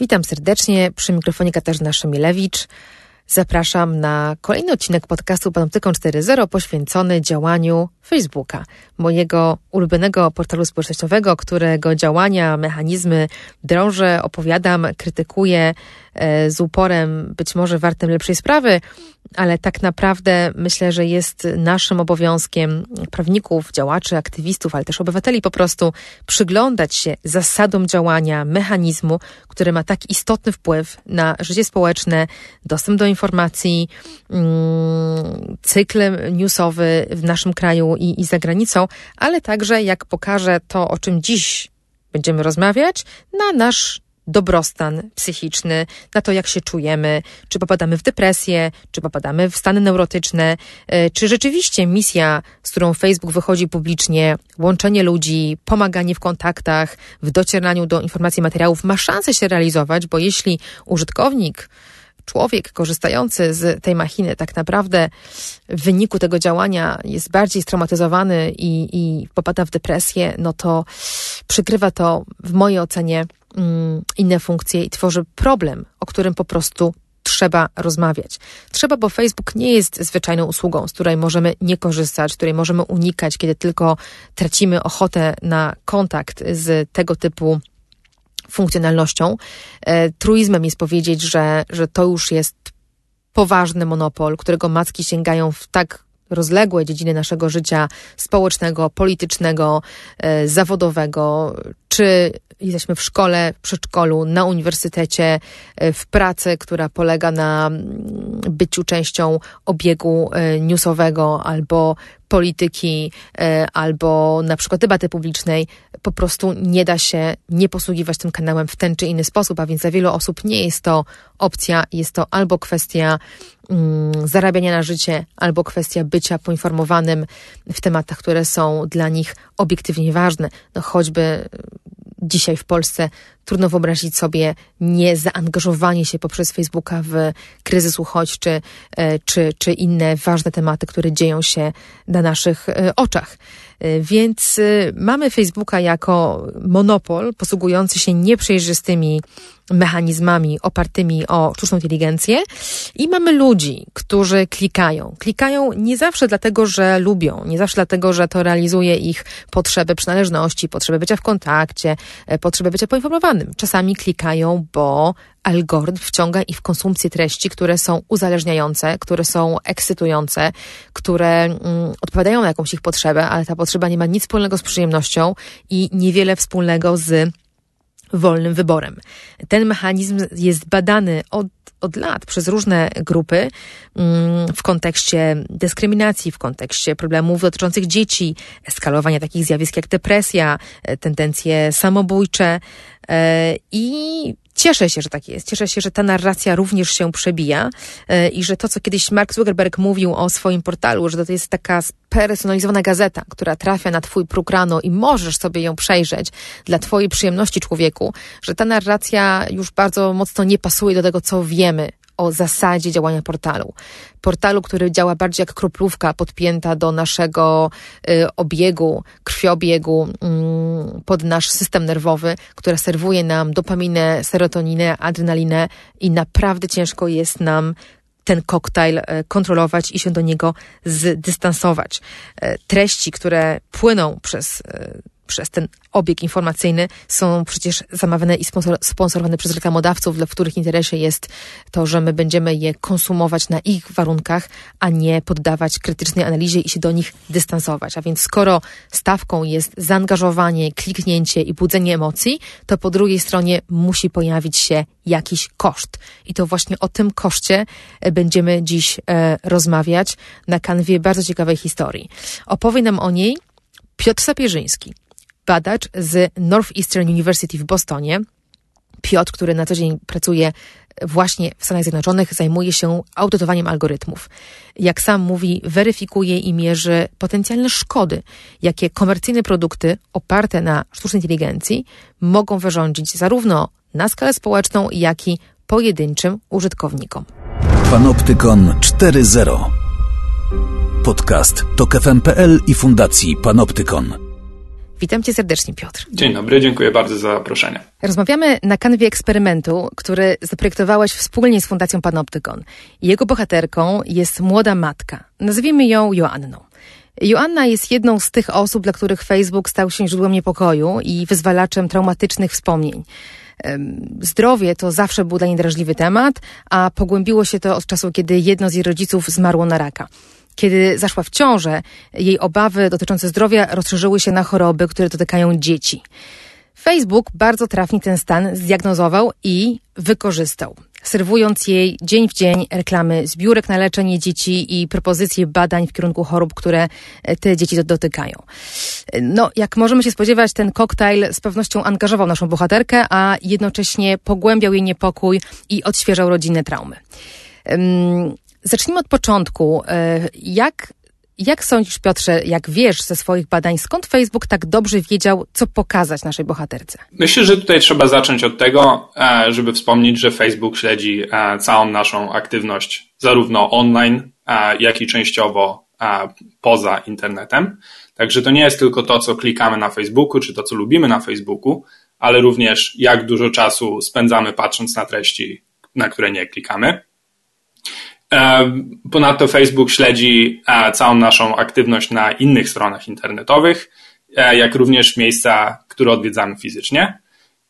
Witam serdecznie przy mikrofonie Katarzyna Szymilewicz. Zapraszam na kolejny odcinek podcastu Panoptykon 4.0 poświęcony działaniu Facebooka, mojego ulubionego portalu społecznościowego, którego działania, mechanizmy drążę, opowiadam, krytykuję e, z uporem być może wartym lepszej sprawy, ale tak naprawdę myślę, że jest naszym obowiązkiem prawników, działaczy, aktywistów, ale też obywateli po prostu przyglądać się zasadom działania mechanizmu, który ma tak istotny wpływ na życie społeczne, dostęp do informacji, mm, cykl newsowy w naszym kraju i, i za granicą, ale także, jak pokaże to, o czym dziś będziemy rozmawiać, na nasz dobrostan psychiczny, na to, jak się czujemy, czy popadamy w depresję, czy popadamy w stany neurotyczne, e, czy rzeczywiście misja, z którą Facebook wychodzi publicznie, łączenie ludzi, pomaganie w kontaktach, w docieraniu do informacji, materiałów ma szansę się realizować, bo jeśli użytkownik człowiek korzystający z tej machiny tak naprawdę w wyniku tego działania jest bardziej straumatyzowany i, i popada w depresję, no to przykrywa to w mojej ocenie inne funkcje i tworzy problem, o którym po prostu trzeba rozmawiać. Trzeba, bo Facebook nie jest zwyczajną usługą, z której możemy nie korzystać, której możemy unikać, kiedy tylko tracimy ochotę na kontakt z tego typu funkcjonalnością. E, truizmem jest powiedzieć, że, że to już jest poważny monopol, którego macki sięgają w tak rozległe dziedziny naszego życia społecznego, politycznego, e, zawodowego, czy jesteśmy w szkole, przedszkolu, na uniwersytecie, e, w pracy, która polega na mm, byciu częścią obiegu newsowego albo polityki e, albo na przykład debaty publicznej, po prostu nie da się nie posługiwać tym kanałem w ten czy inny sposób, a więc dla wielu osób nie jest to opcja, jest to albo kwestia mm, zarabiania na życie, albo kwestia bycia poinformowanym w tematach, które są dla nich obiektywnie ważne. No choćby dzisiaj w Polsce trudno wyobrazić sobie niezaangażowanie się poprzez Facebooka w kryzys uchodźczy e, czy, czy inne ważne tematy, które dzieją się na naszych e, oczach. E, więc mamy Facebooka jako monopol posługujący się nieprzejrzystymi mechanizmami opartymi o sztuczną inteligencję i mamy ludzi, którzy klikają. Klikają nie zawsze dlatego, że lubią, nie zawsze dlatego, że to realizuje ich potrzeby przynależności, potrzeby bycia w kontakcie, potrzeby bycia poinformowanym Czasami klikają, bo algorytm wciąga ich w konsumpcję treści, które są uzależniające, które są ekscytujące, które mm, odpowiadają na jakąś ich potrzebę, ale ta potrzeba nie ma nic wspólnego z przyjemnością i niewiele wspólnego z wolnym wyborem. Ten mechanizm jest badany od, od lat przez różne grupy mm, w kontekście dyskryminacji, w kontekście problemów dotyczących dzieci, eskalowania takich zjawisk jak depresja, e, tendencje samobójcze e, i Cieszę się, że tak jest. Cieszę się, że ta narracja również się przebija e, i że to, co kiedyś Mark Zuckerberg mówił o swoim portalu, że to jest taka spersonalizowana gazeta, która trafia na twój próg rano i możesz sobie ją przejrzeć dla twojej przyjemności człowieku, że ta narracja już bardzo mocno nie pasuje do tego, co wiemy o zasadzie działania portalu. Portalu, który działa bardziej jak kroplówka podpięta do naszego y, obiegu, krwiobiegu y, pod nasz system nerwowy, która serwuje nam dopaminę, serotoninę, adrenalinę i naprawdę ciężko jest nam ten koktajl y, kontrolować i się do niego zdystansować. Y, treści, które płyną przez y, przez ten obieg informacyjny są przecież zamawiane i sponsorowane przez reklamodawców, w których interesie jest to, że my będziemy je konsumować na ich warunkach, a nie poddawać krytycznej analizie i się do nich dystansować. A więc skoro stawką jest zaangażowanie, kliknięcie i budzenie emocji, to po drugiej stronie musi pojawić się jakiś koszt. I to właśnie o tym koszcie e, będziemy dziś e, rozmawiać na kanwie bardzo ciekawej historii. Opowie nam o niej Piotr Sapierzyński, badacz z Northeastern University w Bostonie. Piotr, który na co dzień pracuje właśnie w Stanach Zjednoczonych, zajmuje się audytowaniem algorytmów. Jak sam mówi, weryfikuje i mierzy potencjalne szkody, jakie komercyjne produkty oparte na sztucznej inteligencji mogą wyrządzić zarówno na skalę społeczną, jak i pojedynczym użytkownikom. Panoptykon 4.0 Podcast to KFM.pl i Fundacji Panoptykon. Witam cię serdecznie, Piotr. Dzień dobry, dziękuję bardzo za zaproszenie. Rozmawiamy na kanwie eksperymentu, który zaprojektowałeś wspólnie z Fundacją Panoptykon. Jego bohaterką jest młoda matka. Nazwijmy ją Joanną. Joanna jest jedną z tych osób, dla których Facebook stał się źródłem niepokoju i wyzwalaczem traumatycznych wspomnień. Zdrowie to zawsze był dla niej drażliwy temat, a pogłębiło się to od czasu, kiedy jedno z jej rodziców zmarło na raka. Kiedy zaszła w ciążę, jej obawy dotyczące zdrowia rozszerzyły się na choroby, które dotykają dzieci. Facebook bardzo trafnie ten stan zdiagnozował i wykorzystał, serwując jej dzień w dzień reklamy zbiórek na leczenie dzieci i propozycje badań w kierunku chorób, które te dzieci dotykają. No, jak możemy się spodziewać, ten koktajl z pewnością angażował naszą bohaterkę, a jednocześnie pogłębiał jej niepokój i odświeżał rodzinne traumy. Zacznijmy od początku. E, jak, jak sądzisz, Piotrze, jak wiesz ze swoich badań, skąd Facebook tak dobrze wiedział, co pokazać naszej bohaterce? Myślę, że tutaj trzeba zacząć od tego, e, żeby wspomnieć, że Facebook śledzi e, całą naszą aktywność, zarówno online, jak i częściowo poza internetem. Także to nie jest tylko to, co klikamy na Facebooku, czy to, co lubimy na Facebooku, ale również jak dużo czasu spędzamy patrząc na treści, na które nie klikamy. Ponadto Facebook śledzi e, całą naszą aktywność na innych stronach internetowych, e, jak również miejsca, które odwiedzamy fizycznie.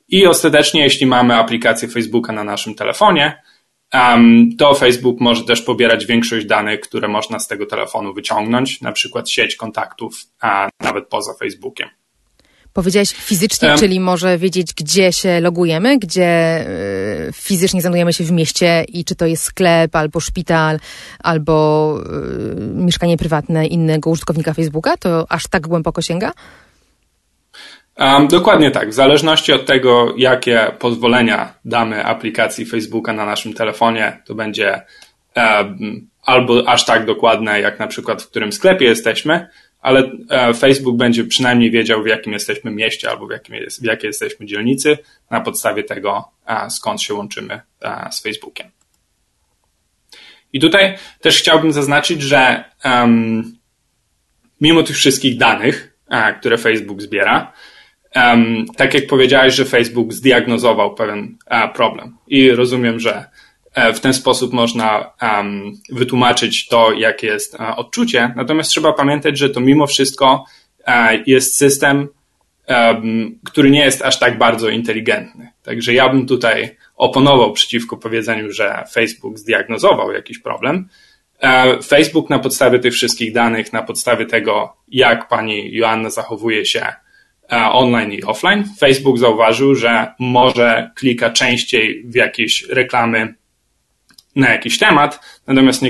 I ostatecznie, jeśli mamy aplikację Facebooka na naszym telefonie, to Facebook może też pobierać większość danych, które można z tego telefonu wyciągnąć, na przykład sieć kontaktów, a nawet poza Facebookiem. Powiedziałeś fizycznie, um, czyli może wiedzieć, gdzie się logujemy, gdzie y, fizycznie znajdujemy się w mieście i czy to jest sklep, albo szpital, albo y, mieszkanie prywatne innego użytkownika Facebooka? To aż tak głęboko sięga? Um, dokładnie tak. W zależności od tego, jakie pozwolenia damy aplikacji Facebooka na naszym telefonie, to będzie um, albo aż tak dokładne, jak na przykład w którym sklepie jesteśmy, ale e, Facebook będzie przynajmniej wiedział, w jakim jesteśmy mieście albo w, jakim jest, w jakiej jesteśmy dzielnicy na podstawie tego, skąd się łączymy z Facebookiem. I tutaj też chciałbym zaznaczyć, że um, mimo tych wszystkich danych, które Facebook zbiera, um, tak jak powiedziałeś, że Facebook zdiagnozował pewien problem i rozumiem, że E, w ten sposób można um, wytłumaczyć to, jakie jest uh, odczucie. Natomiast trzeba pamiętać, że to mimo wszystko uh, jest system, um, który nie jest aż tak bardzo inteligentny. Także ja bym tutaj oponował przeciwko powiedzeniu, że Facebook zdiagnozował jakiś problem. Facebook na podstawie tych wszystkich danych, na podstawie tego, jak pani Joanna zachowuje się online i offline, Facebook zauważył, że może klika częściej w jakieś reklamy na jakiś temat, natomiast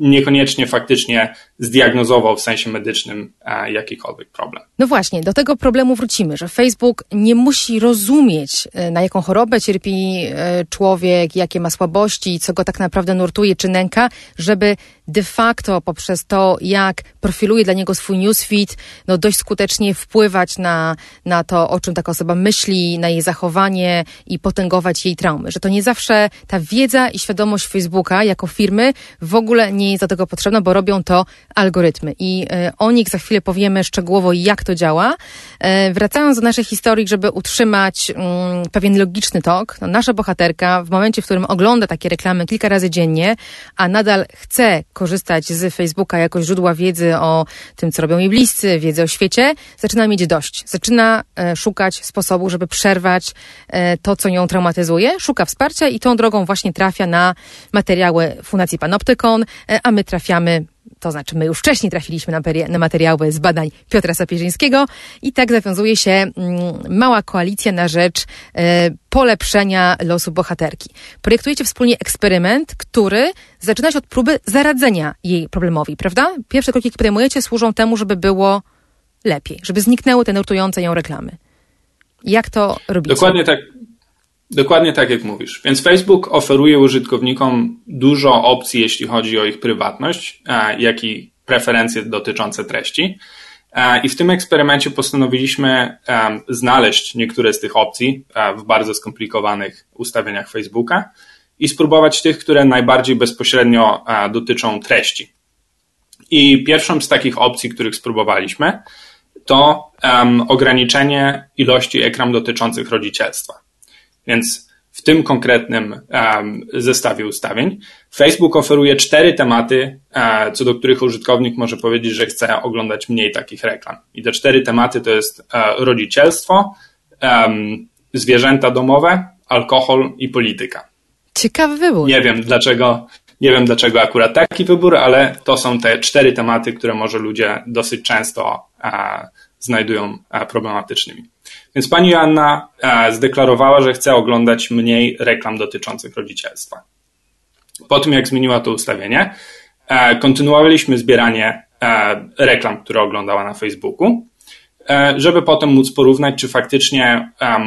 niekoniecznie faktycznie zdiagnozował w sensie medycznym e, jakikolwiek problem. No właśnie, do tego problemu wrócimy, że Facebook nie musi rozumieć, e, na jaką chorobę cierpi e, człowiek, jakie ma słabości, co go tak naprawdę nurtuje czy nęka, żeby de facto poprzez to, jak profiluje dla niego swój newsfeed, no dość skutecznie wpływać na, na to, o czym taka osoba myśli, na jej zachowanie i potęgować jej traumy. Że to nie zawsze ta wiedza i świadomość Facebooka jako firmy w ogóle nie jest do tego potrzebna, bo robią to algorytmy. I y, o nich za chwilę powiemy szczegółowo, jak to działa. Y, wracając do naszej historii, żeby utrzymać y, pewien logiczny tok, no nasza bohaterka w momencie, w którym ogląda takie reklamy kilka razy dziennie, a nadal chce korzystać z Facebooka jako źródła wiedzy o tym, co robią jej bliscy, wiedzy o świecie, zaczyna mieć dość. Zaczyna e, szukać sposobu, żeby przerwać e, to, co ją traumatyzuje, szuka wsparcia i tą drogą właśnie trafia na materiały Fundacji Panoptykon, e, a my trafiamy to znaczy my już wcześniej trafiliśmy na, materiały z badań Piotra Sapieżyńskiego i tak zawiązuje się mm, mała koalicja na rzecz e, polepszenia losu bohaterki. Projektujecie wspólnie eksperyment, który zaczyna się od próby zaradzenia jej problemowi, prawda? Pierwsze kroki, jakie podejmujecie, służą temu, żeby było lepiej, żeby zniknęły te nurtujące ją reklamy. Jak to robicie? Dokładnie tak. Dokładnie tak jak mówisz. Więc Facebook oferuje użytkownikom dużo opcji, jeśli chodzi o ich prywatność, jak i preferencje dotyczące treści. I w tym eksperymencie postanowiliśmy znaleźć niektóre z tych opcji w bardzo skomplikowanych ustawieniach Facebooka i spróbować tych, które najbardziej bezpośrednio dotyczą treści. I pierwszą z takich opcji, których spróbowaliśmy, to ograniczenie ilości ekran dotyczących rodzicielstwa. Więc w tym konkretnym um, zestawie ustawień Facebook oferuje cztery tematy, uh, co do których użytkownik może powiedzieć, że chce oglądać mniej takich reklam. I te cztery tematy to jest uh, rodzicielstwo, zwierzęta domowe, alkohol i polityka. Ciekawy wybór. Nie wiem dlaczego, nie wiem dlaczego akurat taki wybór, ale to są te cztery tematy, które może ludzie dosyć często uh, znajdują problematycznymi. Więc pani Joanna zdeklarowała, że chce oglądać mniej reklam dotyczących rodzicielstwa. Po tym, jak zmieniła to ustawienie, kontynuowaliśmy zbieranie reklam, które oglądała na Facebooku, żeby potem móc porównać, czy faktycznie e,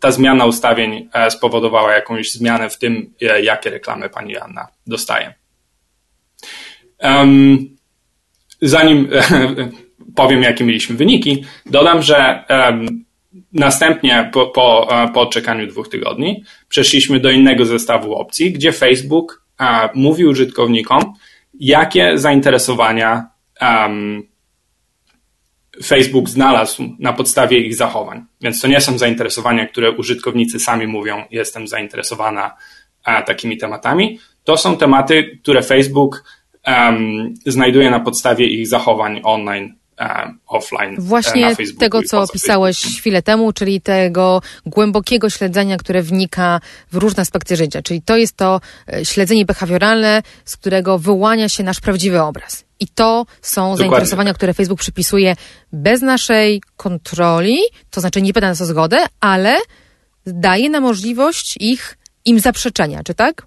ta zmiana ustawień e, spowodowała jakąś zmianę w tym, e, jakie reklamy pani Joanna dostaje. Zanim powiem, jakie mieliśmy wyniki, dodam, że następnie po, po, e, po odczekaniu dwóch tygodni przeszliśmy do innego zestawu opcji, gdzie Facebook e, mówi użytkownikom, jakie zainteresowania um, Facebook znalazł na podstawie ich zachowań. Więc to nie są zainteresowania, które użytkownicy sami mówią, jestem zainteresowana a, e, takimi tematami. To są tematy, które Facebook um, znajduje na podstawie ich zachowań online offline. E, Właśnie tego, co opisałeś chwilę temu, czyli tego głębokiego śledzenia, które wnika w różne aspekty życia. Czyli to jest to e, śledzenie behawioralne, z którego wyłania się nasz prawdziwy obraz. I to są Dokładnie. zainteresowania, które Facebook przypisuje bez naszej kontroli, to znaczy nie pyta nas o zgodę, ale daje nam możliwość ich im zaprzeczenia, czy tak?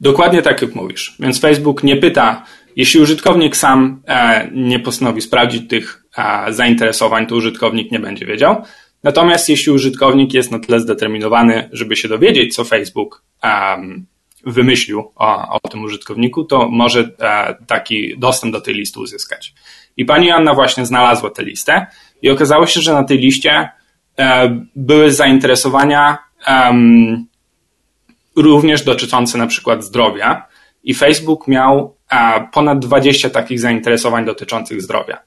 Dokładnie tak, jak mówisz. Więc Facebook nie pyta, jeśli użytkownik sam e, nie postanowi sprawdzić tych e, zainteresowań, to użytkownik nie będzie wiedział. Natomiast jeśli użytkownik jest na tyle zdeterminowany, żeby się dowiedzieć, co Facebook wymyślił o, o tym użytkowniku, to może e, taki dostęp do tej listy uzyskać. I pani Anna właśnie znalazła tę listę i okazało się, że na tej liście były zainteresowania również dotyczące na przykład zdrowia i Facebook miał ponad 20 takich zainteresowań dotyczących zdrowia.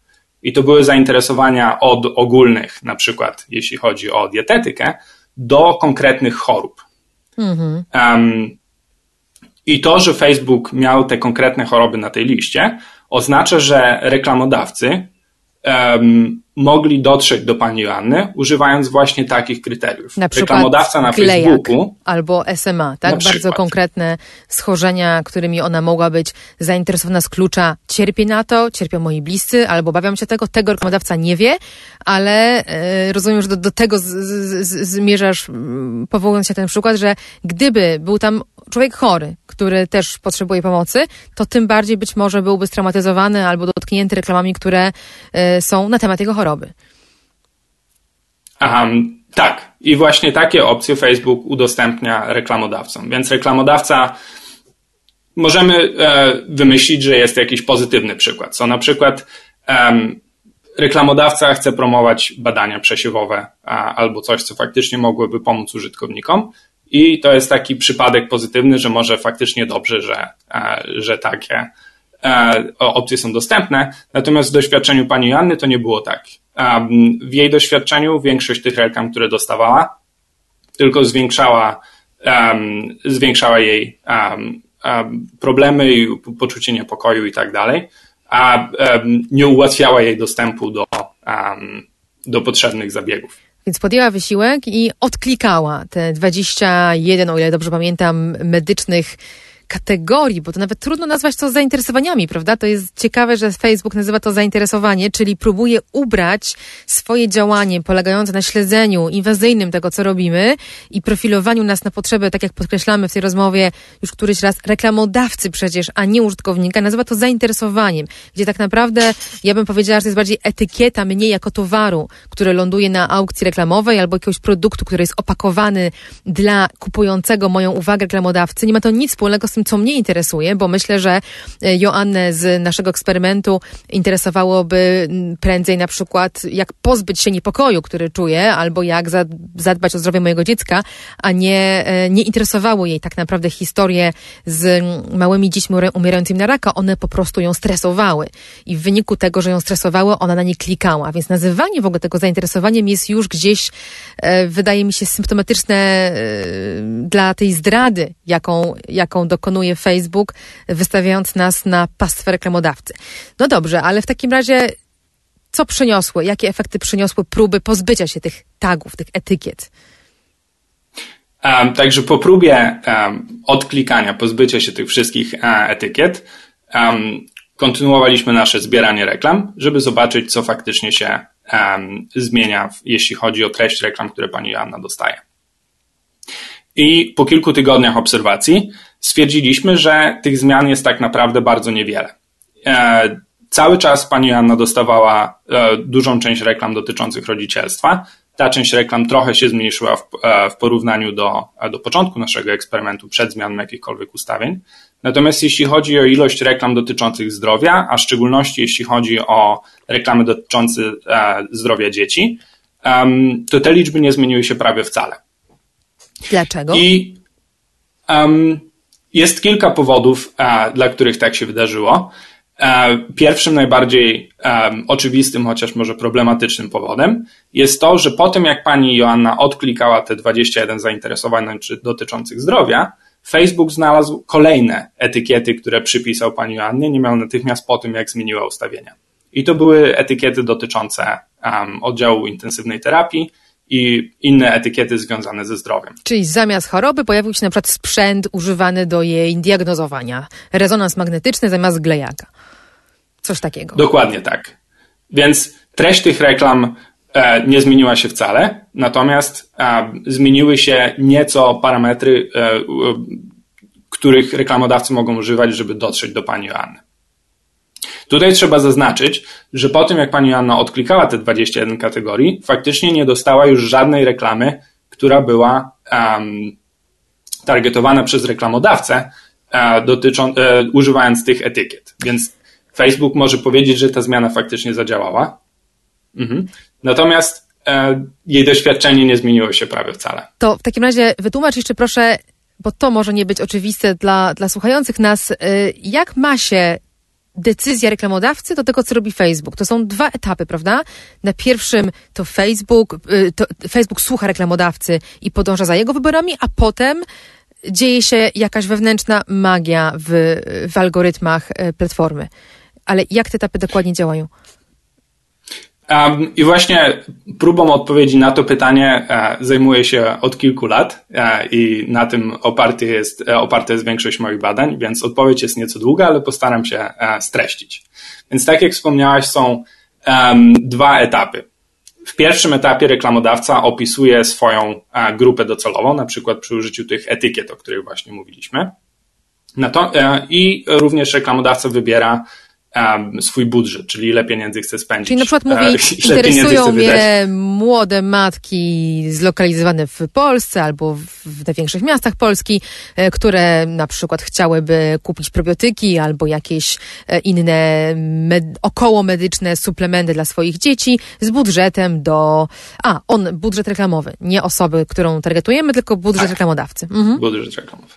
I to były zainteresowania od ogólnych, na przykład jeśli chodzi o dietetykę, do konkretnych chorób. Mhm. Um, I to, że Facebook miał te konkretne choroby na tej liście, oznacza, że reklamodawcy um, mogli dotrzeć do pani Joanny, używając właśnie takich kryteriów. Na Reklamodawca na Facebooku. Albo SMA, tak? Bardzo konkretne schorzenia, którymi ona mogła być zainteresowana z klucza cierpię na to, cierpią moi bliscy, albo obawiam się tego, tego reklamodawca nie wie, ale e, rozumiem, że do, do tego z, z, z, zmierzasz, powołując się na ten przykład, że gdyby był tam człowiek chory, który też potrzebuje pomocy, to tym bardziej być może byłby straumatyzowany albo dotknięty reklamami, które y, są na temat jego choroby. Um, tak. I właśnie takie opcje Facebook udostępnia reklamodawcom. Więc reklamodawca możemy e, wymyślić, że jest jakiś pozytywny przykład. Co na przykład reklamodawca chce promować badania przesiewowe a, albo coś, co faktycznie mogłoby pomóc użytkownikom. I to jest taki przypadek pozytywny, że może faktycznie dobrze, że, e, że takie e, opcje są dostępne. Natomiast w doświadczeniu pani Joanny to nie było tak. W jej doświadczeniu większość tych reklam, które dostawała, tylko zwiększała, zwiększała jej problemy i poczucie niepokoju i tak dalej, a nie ułatwiała jej dostępu do, do potrzebnych zabiegów. Więc podjęła wysiłek i odklikała te 21, o ile dobrze pamiętam, medycznych kategorii, bo to nawet trudno nazwać to zainteresowaniami, prawda? To jest ciekawe, że Facebook nazywa to zainteresowanie, czyli próbuje ubrać swoje działanie polegające na śledzeniu inwazyjnym tego, co robimy i profilowaniu nas na potrzeby, tak jak podkreślamy w tej rozmowie już któryś raz, reklamodawcy przecież, a nie użytkownika, nazywa to zainteresowaniem, gdzie tak naprawdę ja bym powiedziała, że to jest bardziej etykieta mnie jako towaru, który ląduje na aukcji reklamowej albo jakiegoś produktu, który jest opakowany dla kupującego moją uwagę reklamodawcy. Nie ma to nic wspólnego z tym, co mnie interesuje, bo myślę, że e, Joannę z naszego eksperymentu interesowałoby prędzej na przykład, jak pozbyć się niepokoju, który czuję, albo jak zadbać o zdrowie mojego dziecka, a nie, e, nie interesowało jej tak naprawdę historie z małymi dziećmi umierającymi na raka. One po prostu ją stresowały. I w wyniku tego, że ją stresowały, ona na nie klikała. Więc nazywanie w ogóle tego zainteresowaniem jest już gdzieś, e, wydaje mi się, symptomatyczne dla tej zdrady, jaką, jaką dokonuje Facebook, wystawiając nas na pastwę reklamodawcy. No dobrze, ale w takim razie co przyniosły, jakie efekty przyniosły próby pozbycia się tych tagów, tych etykiet? Um, także po próbie um, odklikania, pozbycia się tych wszystkich uh, etykiet, um, kontynuowaliśmy nasze zbieranie reklam, żeby zobaczyć, co faktycznie się zmienia, jeśli chodzi o treść reklam, które pani Joanna dostaje. I po kilku tygodniach obserwacji stwierdziliśmy, że tych zmian jest tak naprawdę bardzo niewiele. E, cały czas pani Joanna dostawała e, dużą część reklam dotyczących rodzicielstwa, ta część reklam trochę się zmniejszyła w, e, w porównaniu do, do początku naszego eksperymentu, przed zmianą jakichkolwiek ustawień. Natomiast jeśli chodzi o ilość reklam dotyczących zdrowia, a w szczególności jeśli chodzi o reklamy dotyczące zdrowia dzieci, to te liczby nie zmieniły się prawie wcale. Dlaczego? I um, jest kilka powodów, dla których tak się wydarzyło. E, pierwszym, najbardziej um, oczywistym, chociaż może problematycznym powodem jest to, że po tym jak pani Joanna odklikała te 21 zainteresowań dotyczących zdrowia, Facebook znalazł kolejne etykiety, które przypisał pani Joannie niemal natychmiast po tym, jak zmieniła ustawienia. I to były etykiety dotyczące um, oddziału intensywnej terapii i inne etykiety związane ze zdrowiem. Czyli zamiast choroby pojawił się na przykład sprzęt używany do jej diagnozowania. Rezonans magnetyczny zamiast glejaka. Coś takiego. Dokładnie tak. Więc treść tych reklam e, nie zmieniła się wcale, natomiast e, zmieniły się nieco parametry, e, których reklamodawcy mogą używać, żeby dotrzeć do pani Joanny. Tutaj trzeba zaznaczyć, że po tym jak pani Joanna odklikała te 21 kategorii, faktycznie nie dostała już żadnej reklamy, która była um, targetowana przez reklamodawcę, dotyczą, używając tych etykiet. Więc Facebook może powiedzieć, że ta zmiana faktycznie zadziałała. Mhm. Natomiast e, jej doświadczenie nie zmieniło się prawie wcale. To w takim razie wytłumacz jeszcze proszę, bo to może nie być oczywiste dla, dla słuchających nas, y, jak ma się decyzja reklamodawcy do tego, co robi Facebook. To są dwa etapy, prawda? Na pierwszym to Facebook, y, to Facebook słucha reklamodawcy i podąża za jego wyborami, a potem dzieje się jakaś wewnętrzna magia w, w algorytmach y, platformy ale jak te etapy dokładnie działają? I właśnie próbą odpowiedzi na to pytanie e, zajmuję się od kilku lat e, i na tym oparty jest, e, oparta jest większość moich badań, więc odpowiedź jest nieco długa, ale postaram się streścić. Więc tak jak wspomniałaś, są dwa etapy. W pierwszym etapie reklamodawca opisuje swoją grupę docelową, na przykład przy użyciu tych etykiet, o których właśnie mówiliśmy. I również reklamodawca wybiera um, swój budżet, czyli ile pieniędzy chce spędzić. Czyli na przykład mówi, e, interesują mnie młode matki zlokalizowane w Polsce albo w największych miastach Polski, e, które na przykład chciałyby kupić probiotyki albo jakieś e, inne med około medyczne suplementy dla swoich dzieci z budżetem do... A, on, budżet reklamowy, nie osoby, którą targetujemy, tylko budżet tak. reklamodawcy. Mhm. Budżet reklamowy.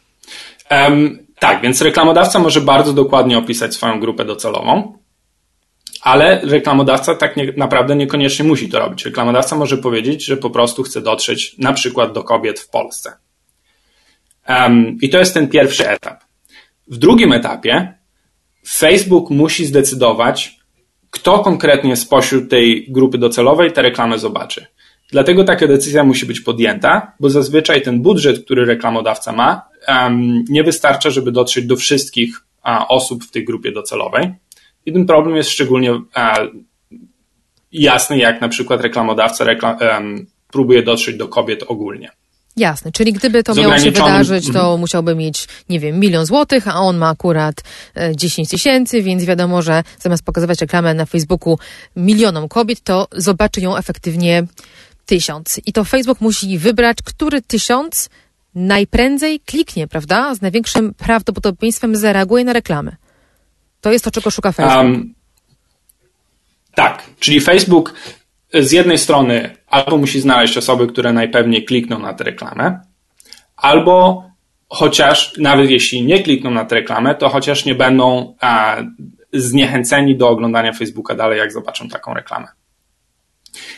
Um, tak, więc reklamodawca może bardzo dokładnie opisać swoją grupę docelową, ale reklamodawca tak nie, naprawdę niekoniecznie musi to robić. Reklamodawca może powiedzieć, że po prostu chce dotrzeć na przykład do kobiet w Polsce. Um, I to jest ten pierwszy etap. W drugim etapie Facebook musi zdecydować, kto konkretnie spośród tej grupy docelowej tę reklamę zobaczy. Dlatego taka decyzja musi być podjęta, bo zazwyczaj ten budżet, który reklamodawca ma, nie wystarcza, żeby dotrzeć do wszystkich osób w tej grupie docelowej. I ten problem jest szczególnie jasny, jak na przykład reklamodawca reklam, próbuje dotrzeć do kobiet ogólnie. Jasne, czyli gdyby to miało się wydarzyć, to mhm. musiałby mieć, nie wiem, milion złotych, a on ma akurat 10 e, tysięcy, więc wiadomo, że zamiast pokazywać reklamę na Facebooku milionom kobiet, to zobaczy ją efektywnie tysiąc. I to Facebook musi wybrać, który tysiąc najprędzej kliknie, prawda? Z największym prawdopodobieństwem zareaguje na reklamy. To jest to, czego szuka Facebook. Um, tak, czyli Facebook z jednej strony albo musi znaleźć osoby, które najpewniej klikną na tę reklamę, albo chociaż, nawet jeśli nie klikną na tę reklamę, to chociaż nie będą a, zniechęceni do oglądania Facebooka dalej, jak zobaczą taką reklamę.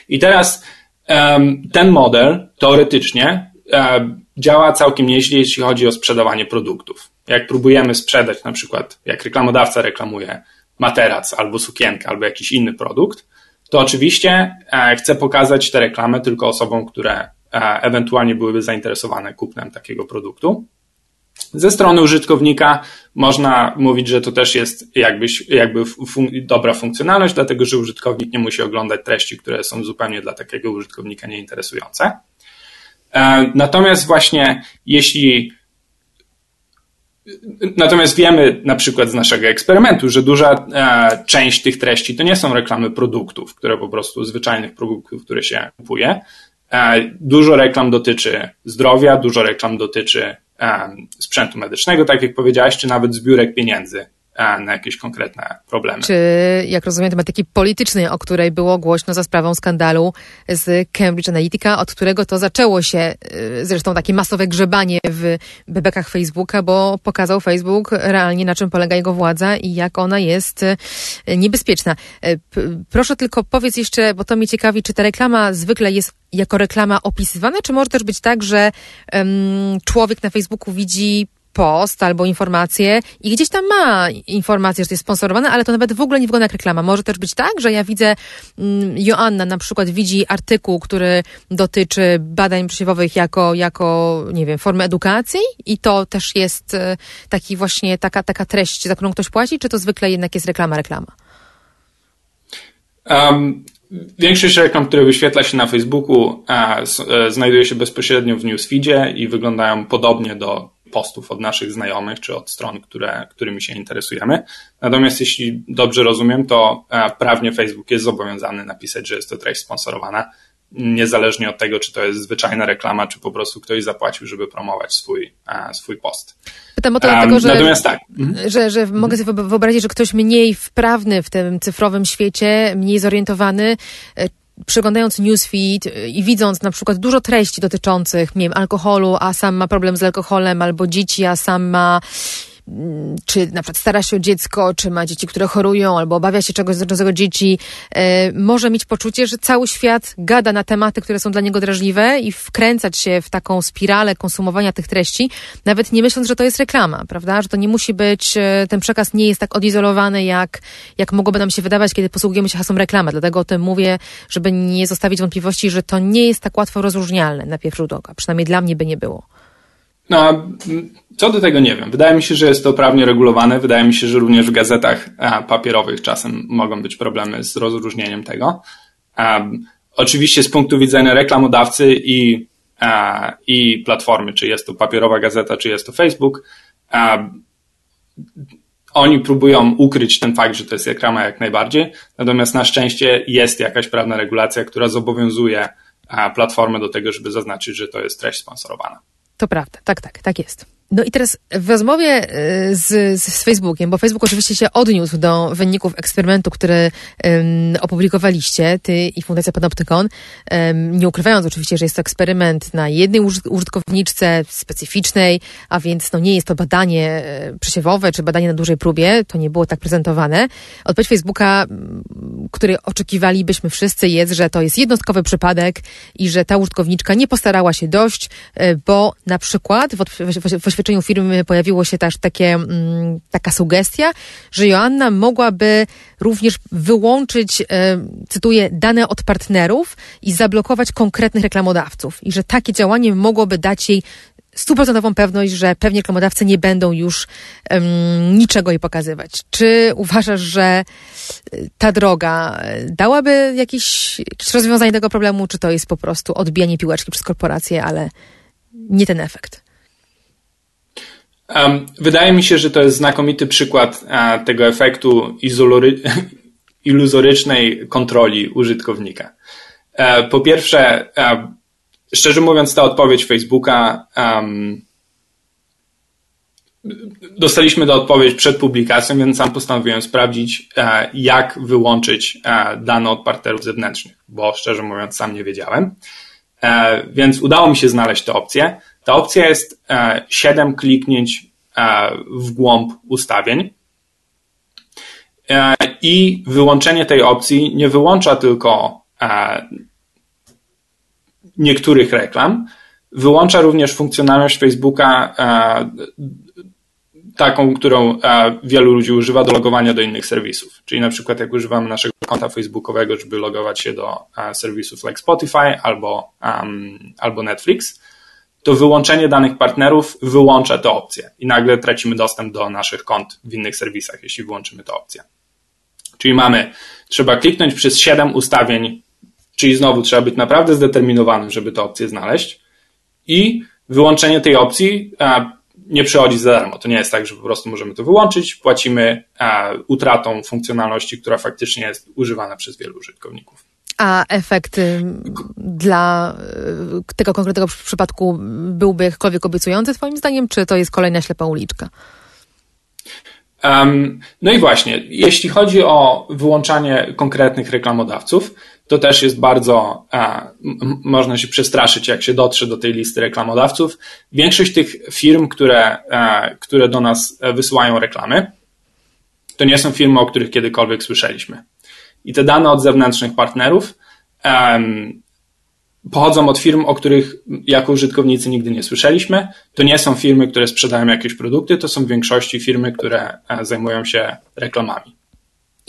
I teraz um, ten model teoretycznie um, działa całkiem nieźle, jeśli chodzi o sprzedawanie produktów. Jak próbujemy sprzedać, na przykład, jak reklamodawca reklamuje materac albo sukienkę, albo jakiś inny produkt, to oczywiście e, chcę pokazać tę reklamę tylko osobom, które e, ewentualnie byłyby zainteresowane kupnem takiego produktu. Ze strony użytkownika można mówić, że to też jest jakby, jakby fun dobra funkcjonalność, dlatego że użytkownik nie musi oglądać treści, które są zupełnie dla takiego użytkownika nieinteresujące. E, natomiast właśnie jeśli Natomiast wiemy na przykład z naszego eksperymentu, że duża e, część tych treści to nie są reklamy produktów, które po prostu zwyczajnych produktów, które się kupuje. E, dużo reklam dotyczy zdrowia, dużo reklam dotyczy sprzętu medycznego, tak jak powiedziałeś, czy nawet zbiórek pieniędzy na jakieś konkretne problemy. Czy, jak rozumiem, tematyki politycznej, o której było głośno za sprawą skandalu z Cambridge Analytica, od którego to zaczęło się y, zresztą takie masowe grzebanie w bebekach Facebooka, bo pokazał Facebook realnie na czym polega jego władza i jak ona jest y, niebezpieczna. Y, proszę tylko powiedz jeszcze, bo to mnie ciekawi, czy ta reklama zwykle jest jako reklama opisywana, czy może też być tak, że um, człowiek na Facebooku widzi post albo informację i gdzieś tam ma informację, że to jest sponsorowane, ale to nawet w ogóle nie wygląda jak reklama. Może też być tak, że ja widzę, mm, Joanna na przykład widzi artykuł, który dotyczy badań przesiewowych jako, jako, nie wiem, formy edukacji i to też jest e, taki właśnie taka, taka treść, za którą ktoś płaci, czy to zwykle jednak jest reklama, reklama? Um, Większość reklam, które wyświetla się na Facebooku, a, e, znajduje się bezpośrednio w newsfeedzie i wyglądają podobnie do postów od naszych znajomych czy od stron, które, którymi się interesujemy. Natomiast jeśli dobrze rozumiem, to e, prawnie Facebook jest zobowiązany napisać, że jest to treść sponsorowana, niezależnie od tego, czy to jest zwyczajna reklama, czy po prostu ktoś zapłacił, żeby promować swój, e, swój post. Pytam o to um, dlatego, że, natomiast tak. Mhm. że, że mogę sobie wyobrazić, że ktoś mniej wprawny w tym cyfrowym świecie, mniej zorientowany, e, przeglądając newsfeed y, i widząc na przykład dużo treści dotyczących, nie wiem, alkoholu, a sam ma problem z alkoholem, albo dzieci, a sam ma czy na przykład stara się o dziecko, czy ma dzieci, które chorują, albo obawia się czegoś dotyczącego dzieci, e, może mieć poczucie, że cały świat gada na tematy, które są dla niego drażliwe i wkręcać się w taką spiralę konsumowania tych treści, nawet nie myśląc, że to jest reklama, prawda? Że to nie musi być, e, ten przekaz nie jest tak odizolowany, jak, jak mogłoby nam się wydawać, kiedy posługujemy się hasłem reklama. Dlatego o tym mówię, żeby nie zostawić wątpliwości, że to nie jest tak łatwo rozróżnialne na pierwszy rzut oka. Przynajmniej dla mnie by nie było. No, co do tego nie wiem. Wydaje mi się, że jest to prawnie regulowane. Wydaje mi się, że również w gazetach papierowych czasem mogą być problemy z rozróżnieniem tego. Um, oczywiście z punktu widzenia reklamodawcy i, i platformy, czy jest to papierowa gazeta, czy jest to Facebook, oni próbują ukryć ten fakt, że to jest reklama jak najbardziej. Natomiast na szczęście jest jakaś prawna regulacja, która zobowiązuje platformę do tego, żeby zaznaczyć, że to jest treść sponsorowana. To prawda, tak, tak, tak jest. No i teraz w rozmowie y, z, z Facebookiem, bo Facebook oczywiście się odniósł do wyników eksperymentu, który um, opublikowaliście, ty i Fundacja Panoptykon, um, nie ukrywając oczywiście, że jest to eksperyment na jednej użytkowniczce specyficznej, a więc no nie jest to badanie e, przesiewowe, czy badanie na dużej próbie, to nie było tak prezentowane. Odpowiedź Facebooka, który oczekiwalibyśmy wszyscy jest, że to jest jednostkowy przypadek i że ta użytkowniczka nie postarała się dość, e, bo na przykład w, w, w oświadczeniu firmy pojawiło się też takie, mm, taka sugestia, że Joanna mogłaby również wyłączyć, e, cytuję, dane od partnerów i zablokować konkretnych reklamodawców i że takie działanie mogłoby dać jej stuprocentową pewność, że pewnie reklamodawcy nie będą już um, niczego jej pokazywać. Czy uważasz, że e, ta droga e, dałaby jakieś, jakieś rozwiązanie tego problemu, czy to jest po prostu odbijanie piłeczki przez korporacje, ale nie ten efekt? Wydaje mi się, że to jest znakomity przykład e, tego efektu iluzorycznej kontroli użytkownika. E, po pierwsze, e, szczerze mówiąc, ta odpowiedź Facebooka um, dostaliśmy do odpowiedź przed publikacją, więc sam postanowiłem sprawdzić, e, jak wyłączyć dane od partnerów zewnętrznych, bo szczerze mówiąc, sam nie wiedziałem. E, więc udało mi się znaleźć tę opcję. Ta opcja jest 7 kliknięć w głąb ustawień. I wyłączenie tej opcji nie wyłącza tylko niektórych reklam, wyłącza również funkcjonalność Facebooka taką, którą e, wielu ludzi używa do logowania do innych serwisów. Czyli na przykład jak używamy naszego konta facebookowego, żeby logować się do e, serwisów like Spotify albo, um, albo Netflix, to wyłączenie danych partnerów wyłącza tę opcję i nagle tracimy dostęp do naszych kont w innych serwisach, jeśli wyłączymy tę opcję. Czyli mamy, trzeba kliknąć przez 7 ustawień, czyli znowu trzeba być naprawdę zdeterminowanym, żeby tę opcję znaleźć i wyłączenie tej opcji e, nie przychodzi za darmo. To nie jest tak, że po prostu możemy to wyłączyć, płacimy e, utratą funkcjonalności, która faktycznie jest używana przez wielu użytkowników. A efekt dla e, tego konkretnego przypadku byłby jakkolwiek obiecujący, Twoim zdaniem, czy to jest kolejna ślepa uliczka? Um, no i właśnie, jeśli chodzi o wyłączanie konkretnych reklamodawców, to też jest bardzo, a, można się przestraszyć, jak się dotrze do tej listy reklamodawców. Większość tych firm, które, a, które do nas wysyłają reklamy, to nie są firmy, o których kiedykolwiek słyszeliśmy. I te dane od zewnętrznych partnerów um, pochodzą od firm, o których jako użytkownicy nigdy nie słyszeliśmy. To nie są firmy, które sprzedają jakieś produkty, to są w większości firmy, które zajmują się reklamami.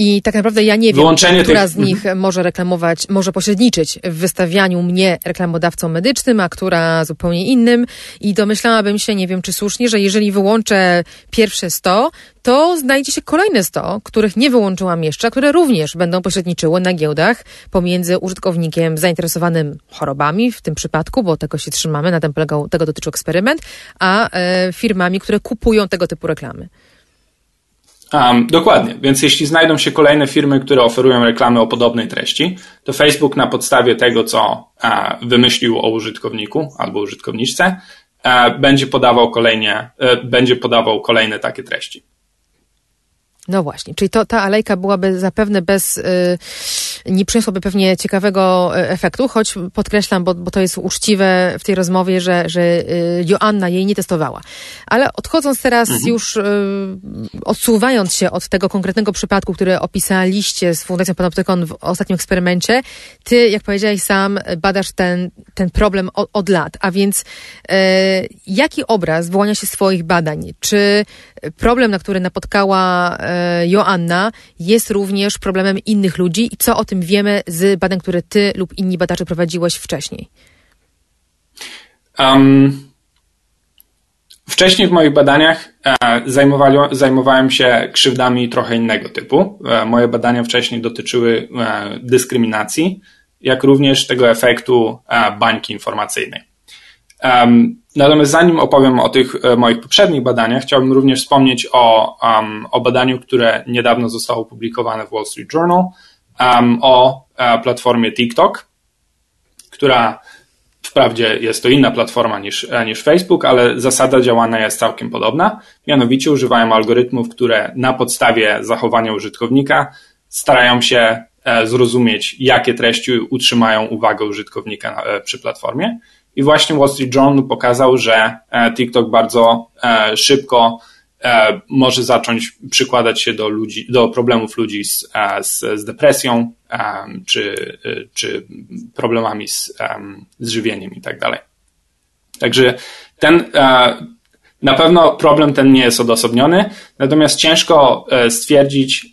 I tak naprawdę ja nie wiem, która tych... z nich może reklamować, może pośredniczyć w wystawianiu mnie reklamodawcą medycznym, a która zupełnie innym. I domyślałabym się, nie wiem czy słusznie, że jeżeli wyłączę pierwsze 100, to znajdzie się kolejne 100, których nie wyłączyłam jeszcze, które również będą pośredniczyły na giełdach pomiędzy użytkownikiem zainteresowanym chorobami, w tym przypadku, bo tego się trzymamy, na tym polegał, tego dotyczył eksperyment, a e, firmami, które kupują tego typu reklamy. Um, dokładnie, więc jeśli znajdą się kolejne firmy, które oferują reklamy o podobnej treści, to Facebook na podstawie tego, co wymyślił o użytkowniku albo użytkowniczce, będzie podawał kolejnie, e, będzie podawał kolejne takie treści. No właśnie, czyli to, ta alejka byłaby zapewne bez, y, nie przyniosłaby pewnie ciekawego y, efektu, choć podkreślam, bo, bo to jest uczciwe w tej rozmowie, że, że y, Joanna jej nie testowała. Ale odchodząc teraz mhm. już, y, odsuwając się od tego konkretnego przypadku, który opisaliście z Fundacją Panoptykon w ostatnim eksperymencie, ty, jak powiedziałeś sam, badasz ten, ten problem od, od lat, a więc y, jaki obraz wyłania się z swoich badań? Czy problem, na który napotkała e, Joanna, jest również problemem innych ludzi i co o tym wiemy z badań, które ty lub inni badacze prowadziłeś wcześniej? Um, wcześniej w moich badaniach e, zajmowałem się krzywdami trochę innego typu. E, moje badania wcześniej dotyczyły e, dyskryminacji, jak również tego efektu e, bańki informacyjnej. Um, natomiast zanim opowiem o tych e, moich poprzednich badaniach, chciałbym również wspomnieć o, um, o badaniu, które niedawno zostało opublikowane w Wall Street Journal um, o e, platformie TikTok, która wprawdzie jest to inna platforma niż, e, niż Facebook, ale zasada działania jest całkiem podobna. Mianowicie używają algorytmów, które na podstawie zachowania użytkownika starają się zrozumieć, jakie treści utrzymają uwagę użytkownika przy platformie. I właśnie Wall Street Journal pokazał, że e, TikTok bardzo e, szybko e, może zacząć przykładać się do ludzi, do problemów ludzi z, z, z depresją, czy, czy problemami z, z żywieniem i tak dalej. Także ten, na pewno problem ten nie jest odosobniony, natomiast ciężko stwierdzić,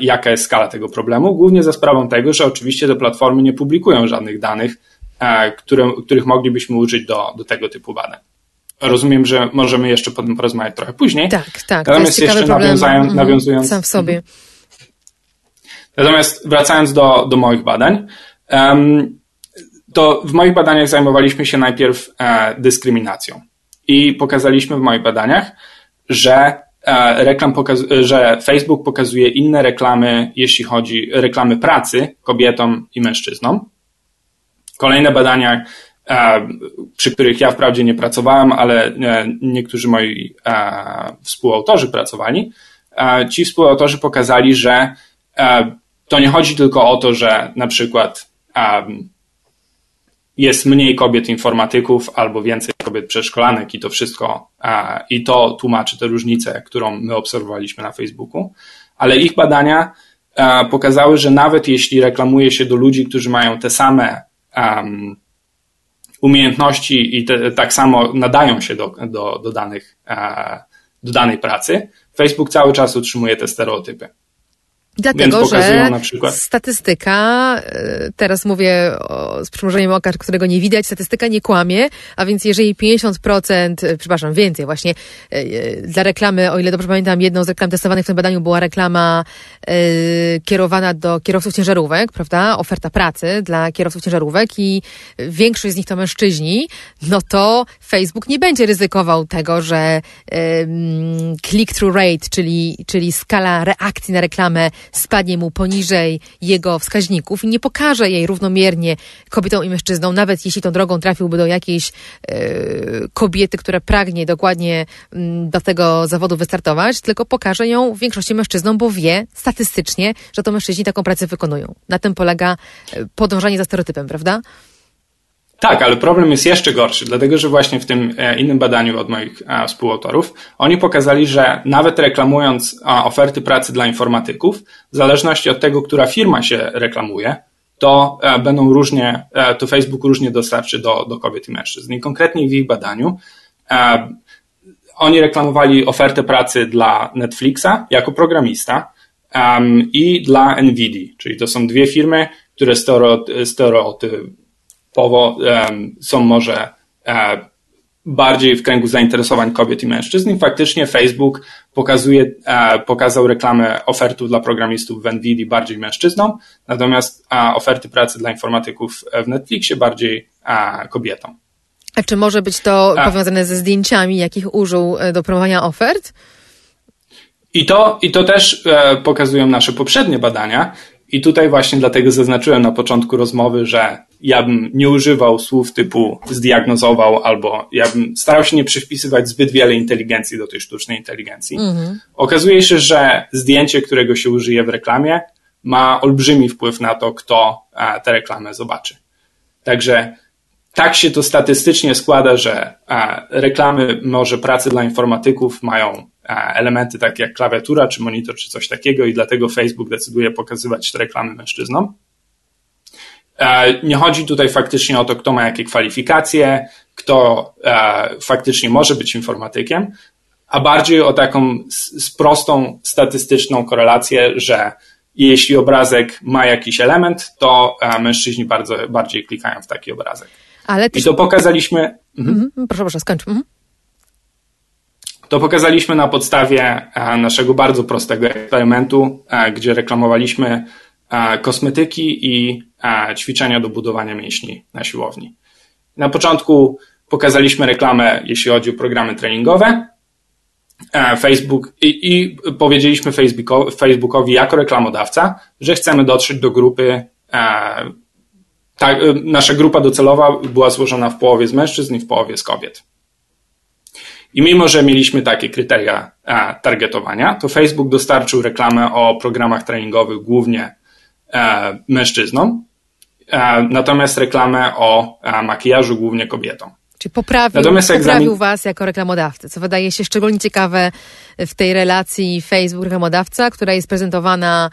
jaka jest skala tego problemu, głównie za sprawą tego, że oczywiście te platformy nie publikują żadnych danych E, które, których moglibyśmy użyć do, do tego typu badań. Rozumiem, że możemy jeszcze po tym porozmawiać trochę później. Tak, tak. Natomiast jeszcze nawiązując, mhm, nawiązując. Sam w sobie. Natomiast wracając do, do moich badań, to w moich badaniach zajmowaliśmy się najpierw e, dyskryminacją. I pokazaliśmy w moich badaniach, że e, reklam że Facebook pokazuje inne reklamy, jeśli chodzi reklamy pracy kobietom i mężczyznom. Kolejne badania przy których ja wprawdzie nie pracowałem, ale niektórzy moi współautorzy pracowali, ci współautorzy pokazali, że to nie chodzi tylko o to, że na przykład jest mniej kobiet informatyków albo więcej kobiet przeszkolanek i to wszystko, i to tłumaczy tę różnicę, którą my obserwowaliśmy na Facebooku, ale ich badania pokazały, że nawet jeśli reklamuje się do ludzi, którzy mają te same umiejętności i te, tak samo nadają się do, do, do, danych, do danej pracy, Facebook cały czas utrzymuje te stereotypy. Dlatego, że statystyka, e, teraz mówię o, z przymrużeniem oka, którego nie widać, statystyka nie kłamie, a więc jeżeli 50%, e, przepraszam, więcej właśnie, e, dla reklamy, o ile dobrze pamiętam, jedną z reklam testowanych w tym badaniu była reklama kierowana do kierowców ciężarówek, prawda, oferta pracy dla kierowców ciężarówek i większość z nich to mężczyźni, no to Facebook nie będzie ryzykował tego, że click-through rate, czyli, czyli skala reakcji na reklamę spadnie mu poniżej jego wskaźników i nie pokaże jej równomiernie kobietom i mężczyznom, nawet jeśli tą drogą trafiłby do jakiejś e, kobiety, która pragnie dokładnie mm, do tego zawodu wystartować, tylko pokaże ją w większości mężczyznom, bo wie statystycznie, że to mężczyźni taką pracę wykonują. Na tym polega e, podążanie za stereotypem, prawda? Tak, ale problem jest jeszcze gorszy, dlatego że właśnie w tym e, innym badaniu od moich e, współautorów, oni pokazali, że nawet reklamując oferty pracy dla informatyków, w zależności od tego, która firma się reklamuje, to e, będą różnie, to Facebook różnie dostarczy do, do kobiet i mężczyzn. I konkretnie w ich badaniu oni reklamowali ofertę pracy dla Netflixa jako programista i dla NVIDIA, czyli to są dwie firmy, które stereotyp, powo są może e, bardziej w kręgu zainteresowań kobiet i mężczyzn i faktycznie Facebook pokazuje, e, pokazał reklamę ofertów dla programistów w NVIDIA bardziej mężczyznom, natomiast oferty pracy dla informatyków w Netflixie bardziej kobietom. A czy może być to powiązane ze zdjęciami, jakich użył e, do promowania ofert? I to, I to też pokazują nasze poprzednie badania, i tutaj właśnie dlatego zaznaczyłem na początku rozmowy, że ja bym nie używał słów typu zdiagnozował, albo ja bym starał się nie przypisywać zbyt wiele inteligencji do tej sztucznej inteligencji. Mhm. Okazuje się, że zdjęcie, którego się użyje w reklamie, ma olbrzymi wpływ na to, kto e, tę reklamę zobaczy. Także tak się to statystycznie składa, że e, reklamy może pracy dla informatyków mają elementy takie jak klawiatura, czy monitor, czy coś takiego i dlatego Facebook decyduje pokazywać te reklamy mężczyznom. Nie chodzi tutaj faktycznie o to, kto ma jakie kwalifikacje, kto faktycznie może być informatykiem, a bardziej o taką prostą statystyczną korelację, że jeśli obrazek ma jakiś element, to mężczyźni bardzo, bardziej klikają w taki obrazek. Ale I to pokazaliśmy. Mhm. Mhm. Proszę, proszę, skończ. Mhm. To pokazaliśmy na podstawie e, naszego bardzo prostego eksperymentu, e, gdzie reklamowaliśmy e, kosmetyki i ćwiczenia do budowania mięśni na siłowni. Na początku pokazaliśmy reklamę, jeśli chodzi o programy treningowe. Facebook i, i powiedzieliśmy Facebookowi jako reklamodawca, że chcemy dotrzeć do grupy. Ta, nasza grupa docelowa była złożona w połowie z mężczyzn i w połowie z kobiet. I mimo, że mieliśmy takie kryteria a, targetowania, to Facebook dostarczył reklamę o programach treningowych głównie e, mężczyznom, e, natomiast reklamę o e, makijażu głównie kobietom. Czyli poprawił, Natomiast poprawił egzamin... Was jako reklamodawcę, co wydaje się szczególnie ciekawe w tej relacji Facebook-reklamodawca, która jest prezentowana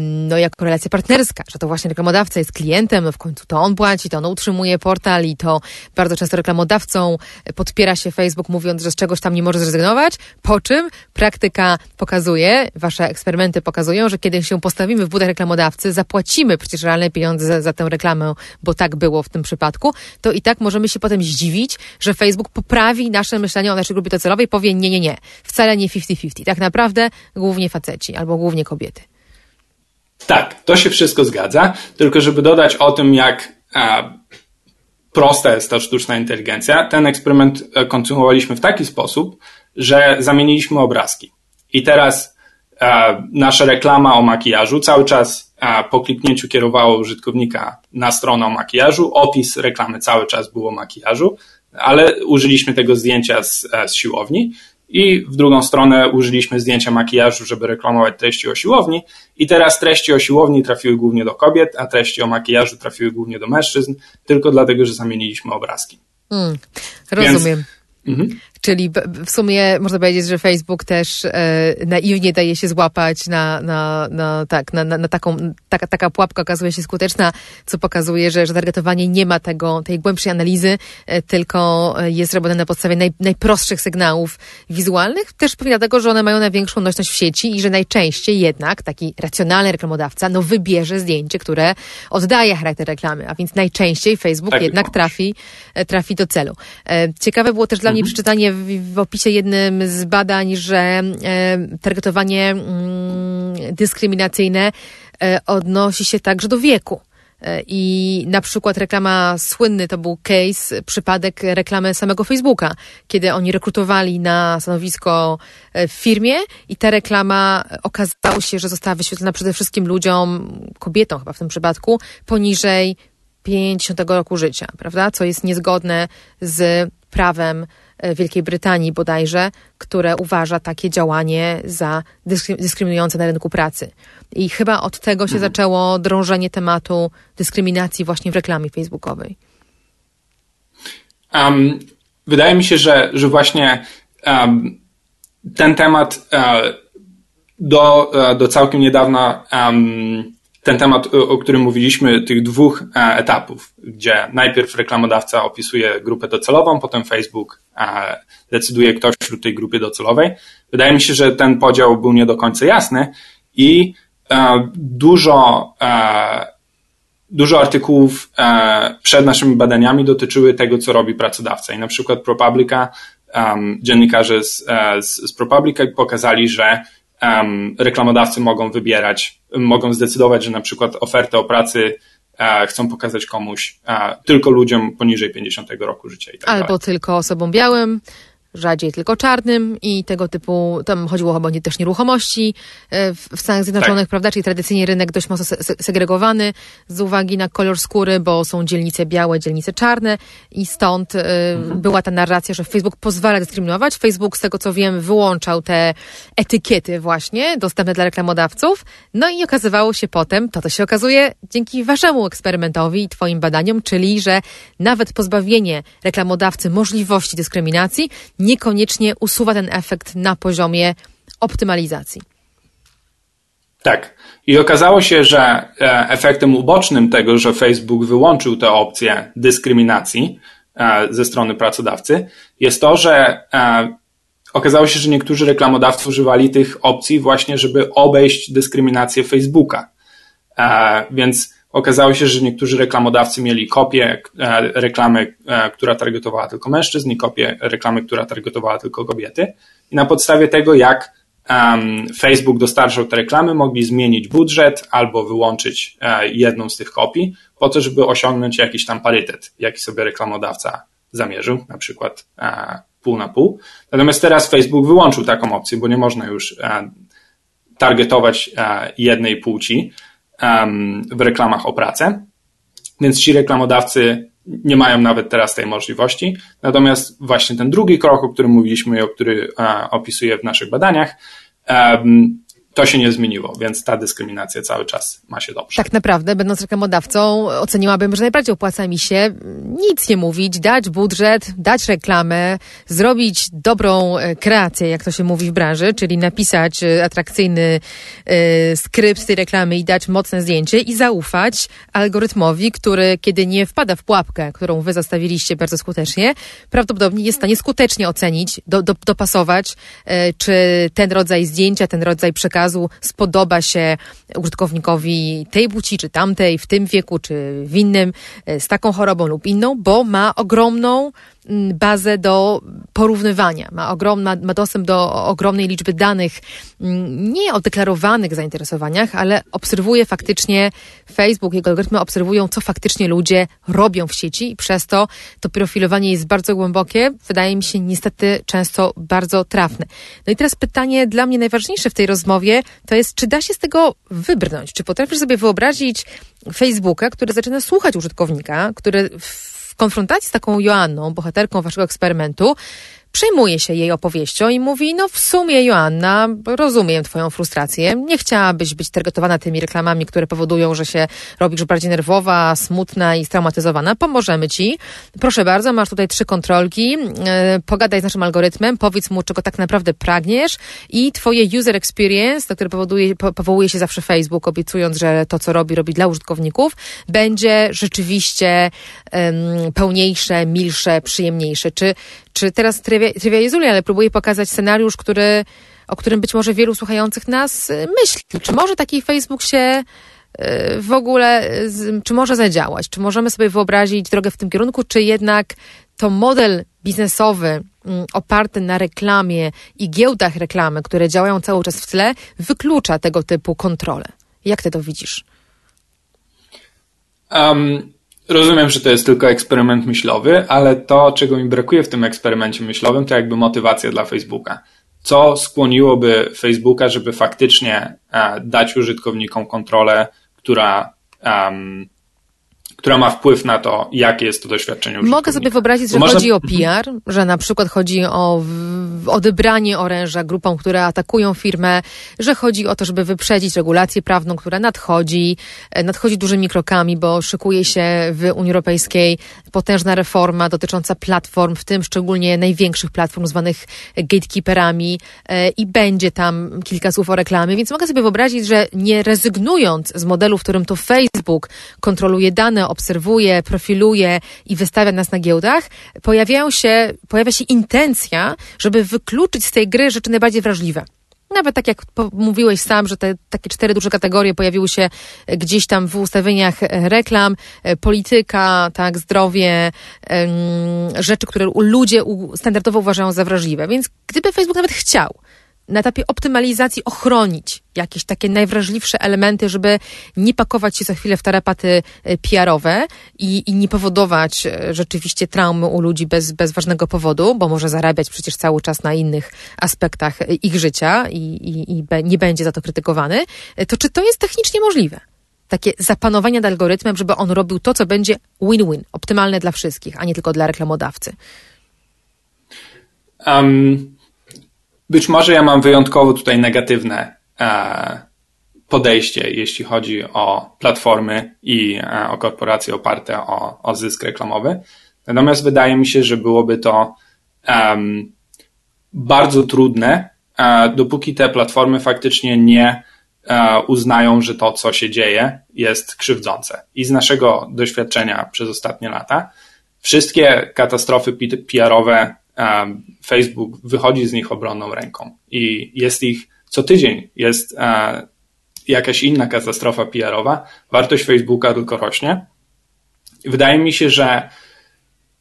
no, jako relacja partnerska, że to właśnie reklamodawca jest klientem, no w końcu to on płaci, to on utrzymuje portal i to bardzo często reklamodawcą podpiera się Facebook mówiąc, że z czegoś tam nie może zrezygnować, po czym praktyka pokazuje, wasze eksperymenty pokazują, że kiedy się postawimy w budach reklamodawcy, zapłacimy przecież realne pieniądze za, za tę reklamę, bo tak było w tym przypadku, to i tak możemy się potem zdziwić, że Facebook poprawi nasze myślenie o naszej grupie docelowej powie nie, nie, nie, wcale nie 50-50. Tak naprawdę głównie faceci albo głównie kobiety. Tak, to się wszystko zgadza, tylko żeby dodać o tym, jak a, prosta jest ta sztuczna inteligencja, ten eksperyment e, kontynuowaliśmy w taki sposób, że zamieniliśmy obrazki. I teraz a, nasza reklama o makijażu cały czas po kliknięciu kierowało użytkownika na stronę o makijażu. Opis reklamy cały czas było makijażu, ale użyliśmy tego zdjęcia z, z siłowni i w drugą stronę użyliśmy zdjęcia makijażu, żeby reklamować treści o siłowni i teraz treści o siłowni trafiły głównie do kobiet, a treści o makijażu trafiły głównie do mężczyzn, tylko dlatego, że zamieniliśmy obrazki. Hmm, rozumiem. Więc, mhm. Czyli w sumie można powiedzieć, że Facebook też e, naiwnie daje się złapać na, na, na, tak, na, na, na taką, taka, taka pułapka okazuje się skuteczna, co pokazuje, że, że targetowanie nie ma tego, tej głębszej analizy, e, tylko jest robione na podstawie naj, najprostszych sygnałów wizualnych, też pewnie dlatego, że one mają największą nośność w sieci i że najczęściej jednak taki racjonalny reklamodawca no wybierze zdjęcie, które oddaje charakter reklamy, a więc najczęściej Facebook tak jednak trafi, e, trafi do celu. E, ciekawe było też dla mhm. mnie przeczytanie w, opisie jednym z badań, że e, targetowanie mm, dyskryminacyjne e, odnosi się także do wieku. E, I na przykład reklama słynny to był case, przypadek reklamy samego Facebooka, kiedy oni rekrutowali na stanowisko w firmie i ta reklama okazało się, że została wyświetlona przede wszystkim ludziom, kobietom chyba w tym przypadku, poniżej 50 roku życia, prawda? Co jest niezgodne z prawem Wielkiej Brytanii bodajże, które uważa takie działanie za dyskryminujące na rynku pracy. I chyba od tego się mhm. zaczęło drążenie tematu dyskryminacji właśnie w reklamie facebookowej. Um, wydaje mi się, że, że właśnie um, ten temat uh, do, uh, do całkiem niedawna um, ten temat, o którym mówiliśmy, tych dwóch e, etapów, gdzie najpierw reklamodawca opisuje grupę docelową, potem Facebook e, decyduje, kto wśród tej grupy docelowej. Wydaje mi się, że ten podział był nie do końca jasny i e, dużo, dużo artykułów przed naszymi badaniami dotyczyły tego, co robi pracodawca. I na przykład ProPublica, dziennikarze z, z, z ProPublica pokazali, że reklamodawcy mogą wybierać, mogą zdecydować, że na przykład ofertę o pracy e, chcą pokazać komuś, e, tylko ludziom poniżej 50 roku życia. Tak Albo dalej. tylko osobom białym, rzadziej tylko czarnym i tego typu, tam chodziło chyba też nieruchomości e, w Stanach Zjednoczonych, tak. prawda, czyli tradycyjnie rynek dość mocno segregowany z uwagi na kolor skóry, bo są dzielnice białe, dzielnice czarne i stąd e, mhm. była ta narracja, że Facebook pozwala dyskryminować. Facebook, z tego co wiem, wyłączał te etykiety właśnie dostępne dla reklamodawców, no i okazywało się potem, to to się okazuje dzięki waszemu eksperymentowi i twoim badaniom, czyli, że nawet pozbawienie reklamodawcy możliwości dyskryminacji niekoniecznie usuwa ten efekt na poziomie optymalizacji. Tak. I okazało się, że e, efektem ubocznym tego, że Facebook wyłączył tę opcję dyskryminacji e, ze strony pracodawcy, jest to, że e, okazało się, że niektórzy reklamodawcy używali tych opcji właśnie, żeby obejść dyskryminację Facebooka. Więc Okazało się, że niektórzy reklamodawcy mieli kopię e, reklamy, e, która targetowała tylko mężczyzn i kopię reklamy, która targetowała tylko kobiety. I na podstawie tego, jak Facebook dostarczał te reklamy, mogli zmienić budżet albo wyłączyć e, jedną z tych kopii, po to, żeby osiągnąć jakiś tam parytet, jaki sobie reklamodawca zamierzył, na przykład pół na pół. Natomiast teraz Facebook wyłączył taką opcję, bo nie można już targetować jednej płci w reklamach o pracę, więc ci reklamodawcy nie mają nawet teraz tej możliwości. Natomiast właśnie ten drugi krok, o którym mówiliśmy i o który e, opisuję w naszych badaniach, to się nie zmieniło, więc ta dyskryminacja cały czas ma się dobrze. Tak naprawdę, będąc reklamodawcą, oceniłabym, że najbardziej opłaca mi się nic nie mówić, dać budżet, dać reklamę, zrobić dobrą e, kreację, jak to się mówi w branży, czyli napisać e, atrakcyjny y, skrypt tej reklamy i dać mocne zdjęcie i zaufać algorytmowi, który kiedy nie wpada w pułapkę, którą wy zastawiliście bardzo skutecznie, prawdopodobnie jest w stanie skutecznie ocenić, do, do, dopasować, czy ten rodzaj zdjęcia, ten rodzaj przekazu przekazu spodoba się użytkownikowi tej płci, czy tamtej, w tym wieku, czy w innym, e, z taką chorobą lub inną, bo ma ogromną bazę do porównywania, ma, ogromna, ma dostęp do ogromnej liczby danych, mm, nie o deklarowanych zainteresowaniach, ale obserwuje faktycznie Facebook, jego algorytmy obserwują, co faktycznie ludzie robią w sieci i przez to to profilowanie jest bardzo głębokie, wydaje mi się niestety często bardzo trafne. No i teraz pytanie dla mnie najważniejsze w tej rozmowie, to jest, czy da się z tego wybrnąć? Czy potrafisz sobie wyobrazić Facebooka, który zaczyna słuchać użytkownika, który w konfrontacji z taką Joanną, bohaterką waszego eksperymentu, przejmuje się jej opowieścią i mówi, no w sumie Joanna, rozumiem twoją frustrację, nie chciałabyś być targetowana tymi reklamami, które powodują, że się robisz bardziej nerwowa, smutna i straumatyzowana, pomożemy ci. Proszę bardzo, masz tutaj trzy kontrolki, yy, pogadaj z naszym algorytmem, powiedz mu, czego tak naprawdę pragniesz i twoje user experience, to które powoduje, po, powołuje się zawsze Facebook, obiecując, że to, co robi, robi dla użytkowników, będzie rzeczywiście pełniejsze, milsze, przyjemniejsze. Czy, czy teraz trywializuję, ale próbuję pokazać scenariusz, który, o którym być może wielu słuchających nas y, myśli. Czy może taki Facebook się y, w ogóle, czy może zadziałać? Czy możemy sobie wyobrazić drogę w tym kierunku, czy jednak to model biznesowy mm, oparty na reklamie i giełdach reklamy, które działają cały czas w tle, wyklucza tego typu kontrolę? Jak ty to widzisz? Um, Rozumiem, że to jest tylko eksperyment myślowy, ale to, czego mi brakuje w tym eksperymencie myślowym, to jakby motywacja dla Facebooka. Co skłoniłoby Facebooka, żeby faktycznie e, dać użytkownikom kontrolę, która um, która ma wpływ na to, jakie jest to doświadczenie Mogę sobie wyobrazić, że można... chodzi o PR, że na przykład chodzi o odebranie oręża grupom, które atakują firmę, że chodzi o to, żeby wyprzedzić regulację prawną, która nadchodzi, e, nadchodzi dużymi krokami, bo szykuje się w Unii Europejskiej potężna reforma dotycząca platform, w tym szczególnie największych platform zwanych gatekeeperami e, i będzie tam kilka słów o reklamie, więc mogę sobie wyobrazić, że nie rezygnując z modelu, w którym to Facebook kontroluje dane obserwuje, profiluje i wystawia nas na giełdach, pojawiają się, pojawia się intencja, żeby wykluczyć z tej gry rzeczy najbardziej wrażliwe. Nawet tak jak mówiłeś sam, że te takie cztery duże kategorie pojawiły się gdzieś tam w ustawieniach reklam, polityka, tak, zdrowie, rzeczy, które ludzie standardowo uważają za wrażliwe. Więc gdyby Facebook nawet chciał na etapie optymalizacji ochronić jakieś takie najwrażliwsze elementy, żeby nie pakować się za chwilę w tarapaty e, PR-owe i, i nie powodować e, rzeczywiście traumy u ludzi bez, bez ważnego powodu, bo może zarabiać przecież cały czas na innych aspektach e, ich życia i, i, i be, nie będzie za to krytykowany, to czy to jest technicznie możliwe? Takie zapanowanie nad algorytmem, żeby on robił to, co będzie win-win, optymalne dla wszystkich, a nie tylko dla reklamodawcy. Um, być może ja mam wyjątkowo tutaj negatywne e, podejście, jeśli chodzi o platformy i e, o korporacje oparte o, o zysk reklamowy. Natomiast wydaje mi się, że byłoby to um, bardzo trudne, e, dopóki te platformy faktycznie nie uznają, że to, co się dzieje, jest krzywdzące. I z naszego doświadczenia przez ostatnie lata, wszystkie katastrofy PR-owe Facebook wychodzi z nich obronną ręką i jest ich co tydzień, jest e, jakaś inna katastrofa PR-owa, wartość Facebooka tylko rośnie. Wydaje mi się, że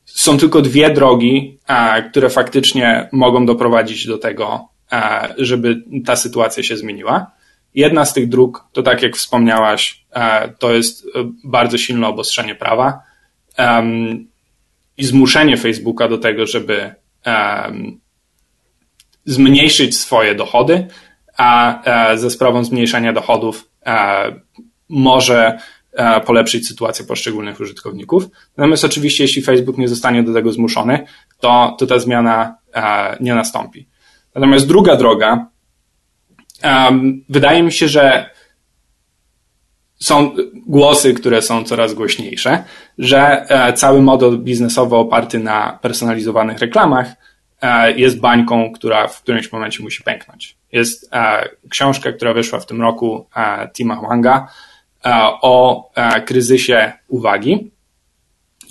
są tylko dwie drogi, e, które faktycznie mogą doprowadzić do tego, e, żeby ta sytuacja się zmieniła. Jedna z tych dróg, to tak jak wspomniałaś, to jest bardzo silne obostrzenie prawa i zmuszenie Facebooka do tego, żeby zmniejszyć swoje dochody, a e, ze sprawą zmniejszania dochodów e, może e, polepszyć sytuację poszczególnych użytkowników. Natomiast oczywiście, jeśli Facebook nie zostanie do tego zmuszony, to, to ta zmiana nie nastąpi. Natomiast druga droga, wydaje mi się, że są głosy, które są coraz głośniejsze, że cały model biznesowy oparty na personalizowanych reklamach E, jest bańką, która w którymś momencie musi pęknąć. Jest e, książka, która wyszła w tym roku e, Tima Huanga o kryzysie uwagi,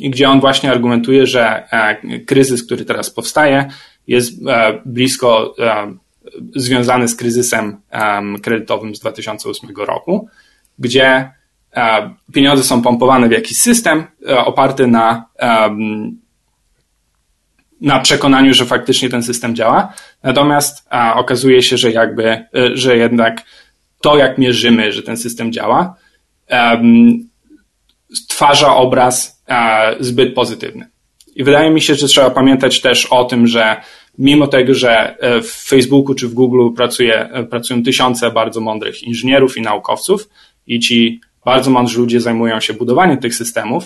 gdzie on właśnie argumentuje, że kryzys, który teraz powstaje, jest blisko związany z kryzysem kredytowym z 2008 roku, gdzie pieniądze są pompowane w jakiś system oparty na na przekonaniu, że faktycznie ten system działa. Natomiast a, okazuje się, że jakby, e, że jednak to, jak mierzymy, że ten system działa, stwarza obraz zbyt pozytywny. I wydaje mi się, że trzeba pamiętać też o tym, że mimo tego, że w Facebooku czy w Google pracuje, pracują tysiące bardzo mądrych inżynierów i naukowców i ci bardzo mądrzy ludzie zajmują się budowaniem tych systemów,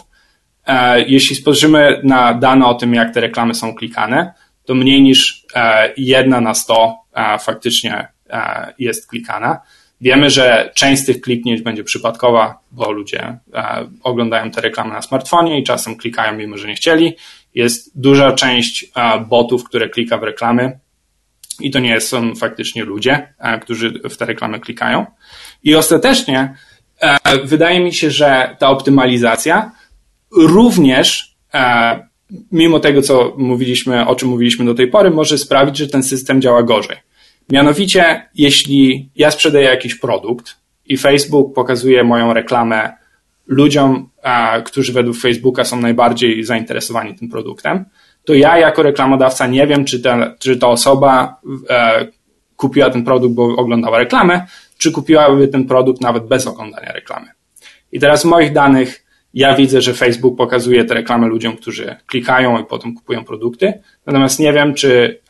jeśli spojrzymy na dane o tym, jak te reklamy są klikane, to mniej niż jedna na sto faktycznie jest klikana. Wiemy, że część z tych kliknięć będzie przypadkowa, bo ludzie e, oglądają te reklamy na smartfonie i czasem klikają mimo, że nie chcieli. Jest duża część e, botów, które klika w reklamy i to nie są faktycznie ludzie, e, którzy w te reklamy klikają. I ostatecznie wydaje mi się, że ta optymalizacja również mimo tego, co mówiliśmy, o czym mówiliśmy do tej pory, może sprawić, że ten system działa gorzej. Mianowicie, jeśli ja sprzedaję jakiś produkt i Facebook pokazuje moją reklamę ludziom, a, którzy według Facebooka są najbardziej zainteresowani tym produktem, to ja jako reklamodawca nie wiem, czy ta, czy ta osoba e, kupiła ten produkt, bo oglądała reklamę, czy kupiłaby ten produkt nawet bez oglądania reklamy. I teraz z moich danych ja widzę, że Facebook pokazuje te reklamy ludziom, którzy klikają i potem kupują produkty, natomiast nie wiem, czy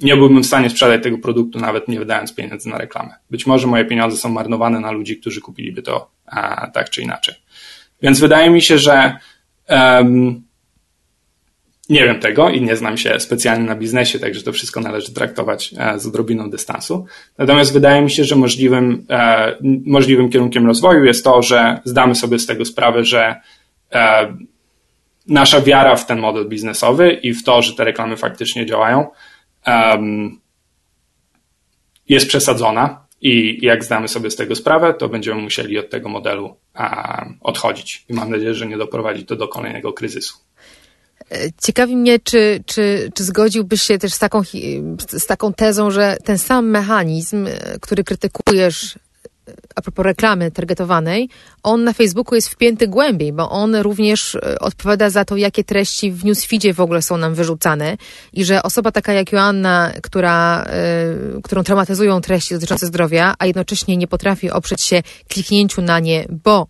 nie byłbym w stanie sprzedać tego produktu, nawet nie wydając pieniędzy na reklamę. Być może moje pieniądze są marnowane na ludzi, którzy kupiliby to a, tak czy inaczej. Więc wydaje mi się, że um, nie wiem tego i nie znam się specjalnie na biznesie, także to wszystko należy traktować e, z odrobiną dystansu. Natomiast wydaje mi się, że możliwym, e, możliwym kierunkiem rozwoju jest to, że zdamy sobie z tego sprawę, że e, nasza wiara w ten model biznesowy i w to, że te reklamy faktycznie działają, jest przesadzona i jak zdamy sobie z tego sprawę, to będziemy musieli od tego modelu odchodzić. I mam nadzieję, że nie doprowadzi to do kolejnego kryzysu. Ciekawi mnie, czy, czy, czy zgodziłbyś się też z taką, z taką tezą, że ten sam mechanizm, który krytykujesz a propos reklamy targetowanej, on na Facebooku jest wpięty głębiej, bo on również e, odpowiada za to, jakie treści w newsfeedzie w ogóle są nam wyrzucane i że osoba taka jak Joanna, która, y, którą traumatyzują treści dotyczące zdrowia, a jednocześnie nie potrafi oprzeć się kliknięciu na nie, bo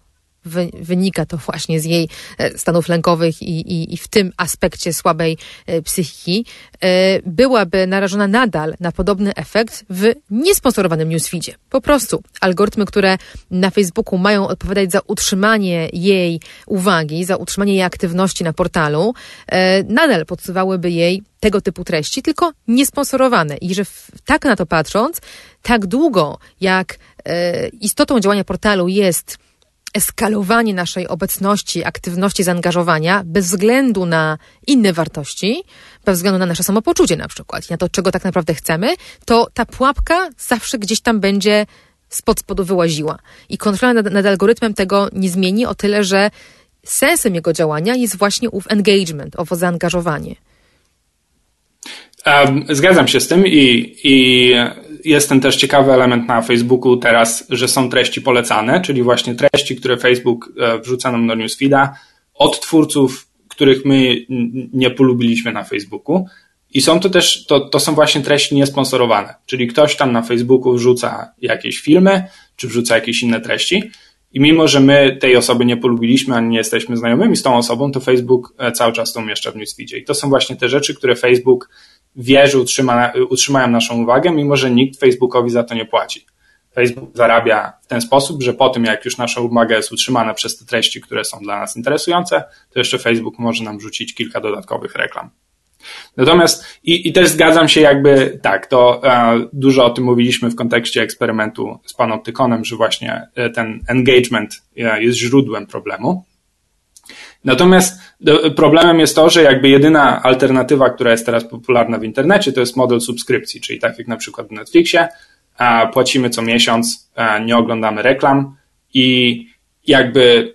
wynika to właśnie z jej e, stanów lękowych i, i, i w tym aspekcie słabej e, psychiki, e, byłaby narażona nadal na podobny efekt w niesponsorowanym newsfeedzie. Po prostu algorytmy, które na Facebooku mają odpowiadać za utrzymanie jej uwagi, za utrzymanie jej aktywności na portalu, nadal podsuwałyby jej tego typu treści, tylko niesponsorowane. I że tak na to patrząc, tak długo jak istotą działania portalu jest eskalowanie naszej obecności, aktywności, zaangażowania bez względu na inne wartości, bez względu na nasze samopoczucie na przykład i na to, czego tak naprawdę chcemy, to ta pułapka zawsze gdzieś tam będzie spod spodu wyłaziła. I kontrola nad, nad algorytmem tego nie zmieni o tyle, że sensem jego działania jest właśnie ów engagement, owo zaangażowanie. Zgadzam się z tym i, i jest ten też ciekawy element na Facebooku teraz, że są treści polecane, czyli właśnie treści, które Facebook e, wrzuca nam do newsfeeda od twórców, których my nie polubiliśmy na Facebooku. I są to też, to, to są właśnie treści niesponsorowane, czyli ktoś tam na Facebooku wrzuca jakieś filmy, czy wrzuca jakieś inne treści. I mimo, że my tej osoby nie polubiliśmy, ani nie jesteśmy znajomymi z tą osobą, to Facebook e, cały czas to umieszcza w newsfeedzie. I to są właśnie te rzeczy, które Facebook wie, że utrzyma, utrzymają naszą uwagę, mimo że nikt Facebookowi za to nie płaci. Facebook zarabia w ten sposób, że po tym, jak już nasza uwaga jest utrzymana przez te treści, które są dla nas interesujące, to jeszcze Facebook może nam rzucić kilka dodatkowych reklam. Natomiast, i, i też zgadzam się jakby, tak, to e, dużo o tym mówiliśmy w kontekście eksperymentu z panoptykonem, że właśnie e, ten engagement e, jest źródłem problemu. Natomiast problemem jest to, że jakby jedyna alternatywa, która jest teraz popularna w internecie, to jest model subskrypcji, czyli tak jak na przykład w Netflixie, płacimy co miesiąc, nie oglądamy reklam i jakby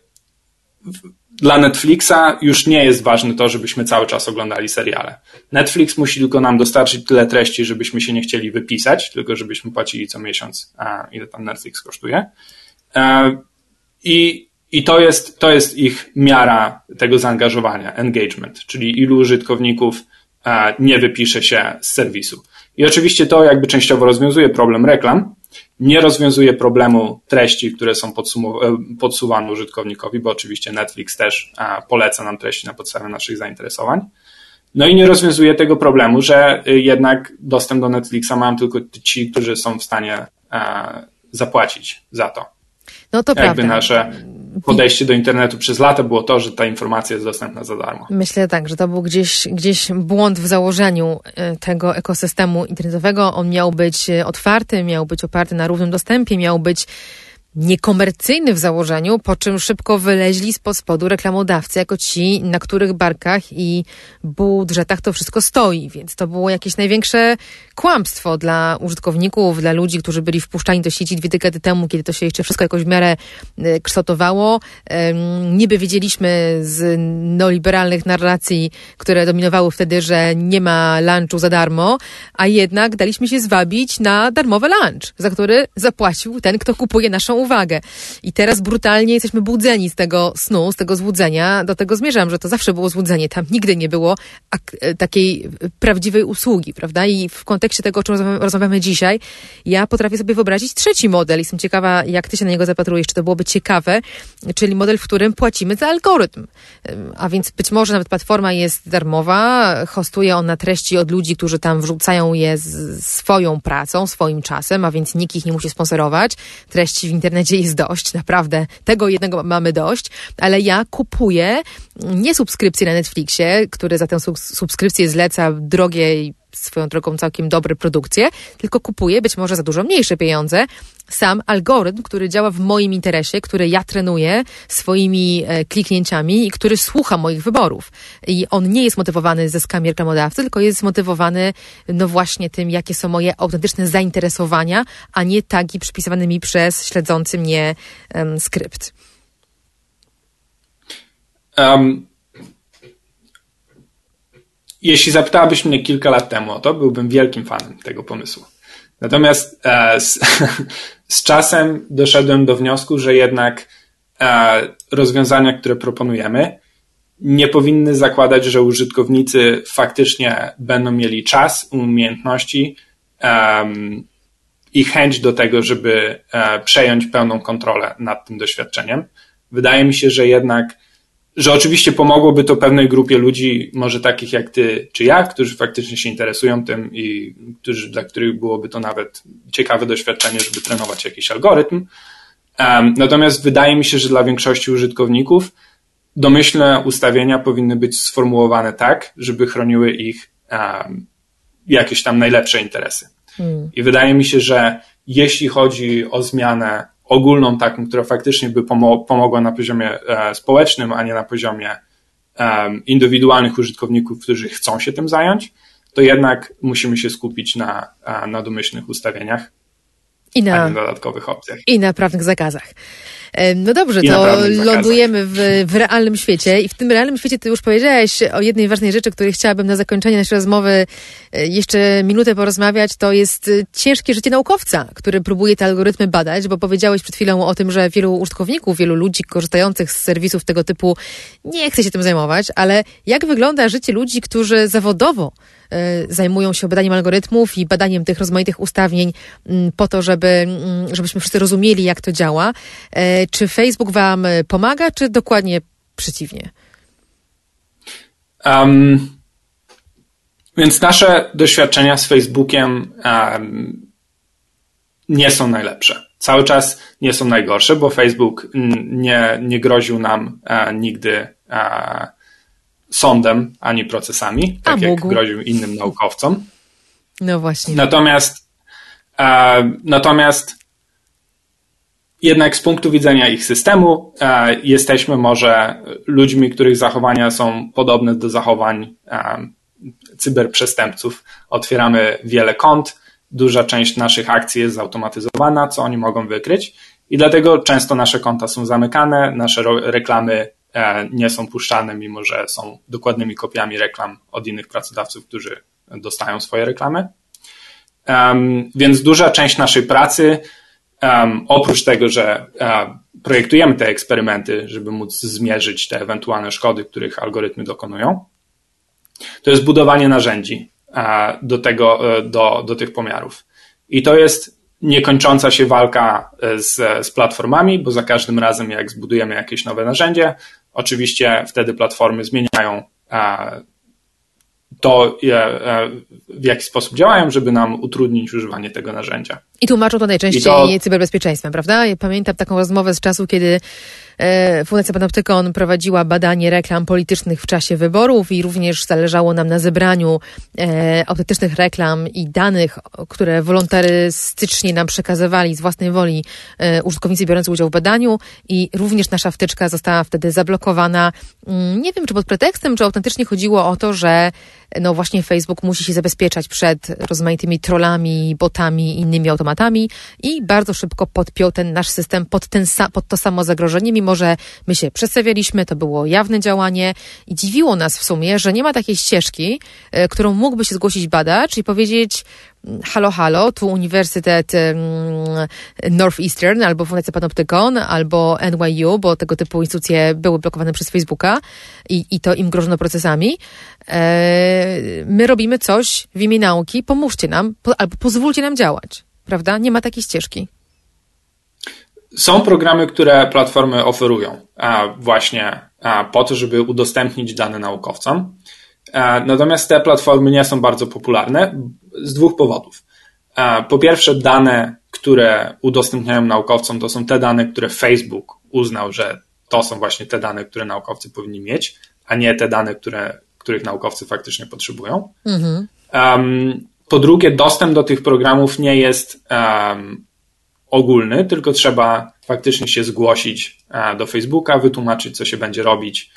dla Netflixa już nie jest ważne to, żebyśmy cały czas oglądali seriale. Netflix musi tylko nam dostarczyć tyle treści, żebyśmy się nie chcieli wypisać, tylko żebyśmy płacili co miesiąc, ile tam Netflix kosztuje. I i to jest, to jest ich miara tego zaangażowania, engagement, czyli ilu użytkowników e, nie wypisze się z serwisu. I oczywiście to jakby częściowo rozwiązuje problem reklam, nie rozwiązuje problemu treści, które są e, podsuwane użytkownikowi, bo oczywiście Netflix też e, poleca nam treści na podstawie naszych zainteresowań. No i nie rozwiązuje tego problemu, że jednak dostęp do Netflixa mają tylko ci, którzy są w stanie zapłacić za to. No to Jakby prawda. nasze podejście do internetu przez lata było to, że ta informacja jest dostępna za darmo. Myślę tak, że to był gdzieś, gdzieś błąd w założeniu e, tego ekosystemu internetowego. On miał być e, otwarty, miał być oparty na równym dostępie, miał być niekomercyjny w założeniu, po czym szybko wyleźli spod spodu reklamodawcy jako ci, na których barkach i budżetach to wszystko stoi. Więc to było jakieś największe kłamstwo dla użytkowników, dla ludzi, którzy byli wpuszczani do sieci dwie dekady temu, kiedy to się jeszcze wszystko jakoś w miarę e, kształtowało. Niby wiedzieliśmy z neoliberalnych narracji, które dominowały wtedy, że nie ma lunchu za darmo, a jednak daliśmy się zwabić na darmowy lunch, za który zapłacił ten, kto kupuje naszą uwagę. I teraz brutalnie jesteśmy budzeni z tego snu, z tego złudzenia. Do tego zmierzam, że to zawsze było złudzenie. Tam nigdy nie było e, takiej prawdziwej usługi, prawda? I w kontekście tego, o czym rozmawiamy dzisiaj, ja potrafię sobie wyobrazić trzeci model. Jestem ciekawa, jak ty się na niego zapatrujesz, czy to byłoby ciekawe, czyli model, w którym płacimy za algorytm. A więc być może nawet platforma jest darmowa, hostuje ona treści od ludzi, którzy tam wrzucają je swoją pracą, swoim czasem, a więc nikt ich nie musi sponsorować. Treści w internecie internecie jest dość, naprawdę. Tego jednego mamy dość, ale ja kupuję nie subskrypcję na Netflixie, który za tę subskrypcję zleca drogie i swoją drogą całkiem dobre produkcje, tylko kupuję być może za dużo mniejsze pieniądze sam algorytm, który działa w moim interesie, który ja trenuję swoimi e, kliknięciami i który słucha moich wyborów. I on nie jest motywowany zyskami reklamodawcy, tylko jest motywowany no właśnie tym, jakie są moje autentyczne zainteresowania, a nie tagi przypisywane mi przez śledzący mnie um, skrypt. Um, jeśli zapytałabyś mnie kilka lat temu o to, byłbym wielkim fanem tego pomysłu. Natomiast e, z, z, czasem doszedłem do wniosku, że jednak e, rozwiązania, które proponujemy, nie powinny zakładać, że użytkownicy faktycznie będą mieli czas, umiejętności um, i chęć do tego, żeby e, przejąć pełną kontrolę nad tym doświadczeniem. Wydaje mi się, że jednak że oczywiście pomogłoby to pewnej grupie ludzi, może takich jak ty czy ja, którzy faktycznie się interesują tym i którzy, dla których byłoby to nawet ciekawe doświadczenie, żeby trenować jakiś algorytm. Natomiast wydaje mi się, że dla większości użytkowników domyślne ustawienia powinny być sformułowane tak, żeby chroniły ich jakieś tam najlepsze interesy. Hmm. I wydaje mi się, że jeśli chodzi o zmianę ogólną taką, która faktycznie by pomogła na poziomie e, społecznym, a nie na poziomie indywidualnych użytkowników, którzy chcą się tym zająć, to jednak musimy się skupić na, e, na domyślnych ustawieniach, I na, dodatkowych opcjach. I na prawnych zakazach. No dobrze, to lądujemy w, w realnym świecie. I w tym realnym świecie ty już powiedziałeś o jednej ważnej rzeczy, której chciałabym na zakończenie naszej rozmowy e, jeszcze minutę porozmawiać, to jest e, ciężkie życie naukowca, który próbuje te algorytmy badać, bo powiedziałeś przed chwilą o tym, że wielu użytkowników, wielu ludzi korzystających z serwisów tego typu nie chce się tym zajmować, ale jak wygląda życie ludzi, którzy zawodowo zajmują się badaniem algorytmów i badaniem tych rozmaitych ustawień mm, po to, żeby, mm, żebyśmy wszyscy rozumieli, jak to działa. E, czy Facebook Wam pomaga, czy dokładnie przeciwnie? Um, więc nasze doświadczenia z Facebookiem um, nie są najlepsze. Cały czas nie są najgorsze, bo Facebook nie, nie groził nam uh, nigdy uh, sądem ani procesami, tak A, jak mógł. groził innym naukowcom. No właśnie. Natomiast, e, natomiast jednak z punktu widzenia ich systemu e, jesteśmy może ludźmi, których zachowania są podobne do zachowań e, cyberprzestępców. Otwieramy wiele kont, duża część naszych akcji jest zautomatyzowana, co oni mogą wykryć i dlatego często nasze konta są zamykane, nasze reklamy nie są puszczane, mimo że są dokładnymi kopiami reklam od innych pracodawców, którzy dostają swoje reklamy. Więc duża część naszej pracy, oprócz tego, że e, projektujemy te eksperymenty, żeby móc zmierzyć te ewentualne szkody, których algorytmy dokonują, to jest budowanie narzędzi e, do, tego, do, do tych pomiarów. I to jest niekończąca się walka z, z platformami, bo za każdym razem, jak zbudujemy jakieś nowe narzędzie, Oczywiście wtedy platformy zmieniają to, w jaki sposób działają, żeby nam utrudnić używanie tego narzędzia. I tłumaczą to najczęściej to... cyberbezpieczeństwem, prawda? Ja pamiętam taką rozmowę z czasu, kiedy E, Fundacja Panoptykon prowadziła badanie reklam politycznych w czasie wyborów i również zależało nam na zebraniu e, autentycznych reklam i danych, które wolontarystycznie nam przekazywali z własnej woli e, użytkownicy biorący udział w badaniu i również nasza wtyczka została wtedy zablokowana. Mm, nie wiem, czy pod pretekstem, czy autentycznie chodziło o to, że no właśnie Facebook musi się zabezpieczać przed rozmaitymi trollami, botami, innymi automatami i bardzo szybko podpiął ten nasz system pod, ten, pod to samo zagrożenie, mimo że my się przedstawialiśmy, to było jawne działanie i dziwiło nas w sumie, że nie ma takiej ścieżki, e, którą mógłby się zgłosić badacz i powiedzieć, halo, halo, tu Uniwersytet Northeastern, albo Fundacja Panoptykon, albo NYU, bo tego typu instytucje były blokowane przez Facebooka i, i to im grożono procesami. E, my robimy coś w imię nauki, pomóżcie nam, albo pozwólcie nam działać, prawda? Nie ma takiej ścieżki. Są programy, które platformy oferują właśnie po to, żeby udostępnić dane naukowcom. E, natomiast te platformy nie są bardzo popularne z dwóch powodów. E, po pierwsze, dane, które udostępniają naukowcom, to są te dane, które Facebook uznał, że to są właśnie te dane, które naukowcy powinni mieć, a nie te dane, które, których naukowcy faktycznie potrzebują. Mhm. Um, po drugie, dostęp do tych programów nie jest um, ogólny, tylko trzeba faktycznie się zgłosić e, do Facebooka, wytłumaczyć, co się będzie robić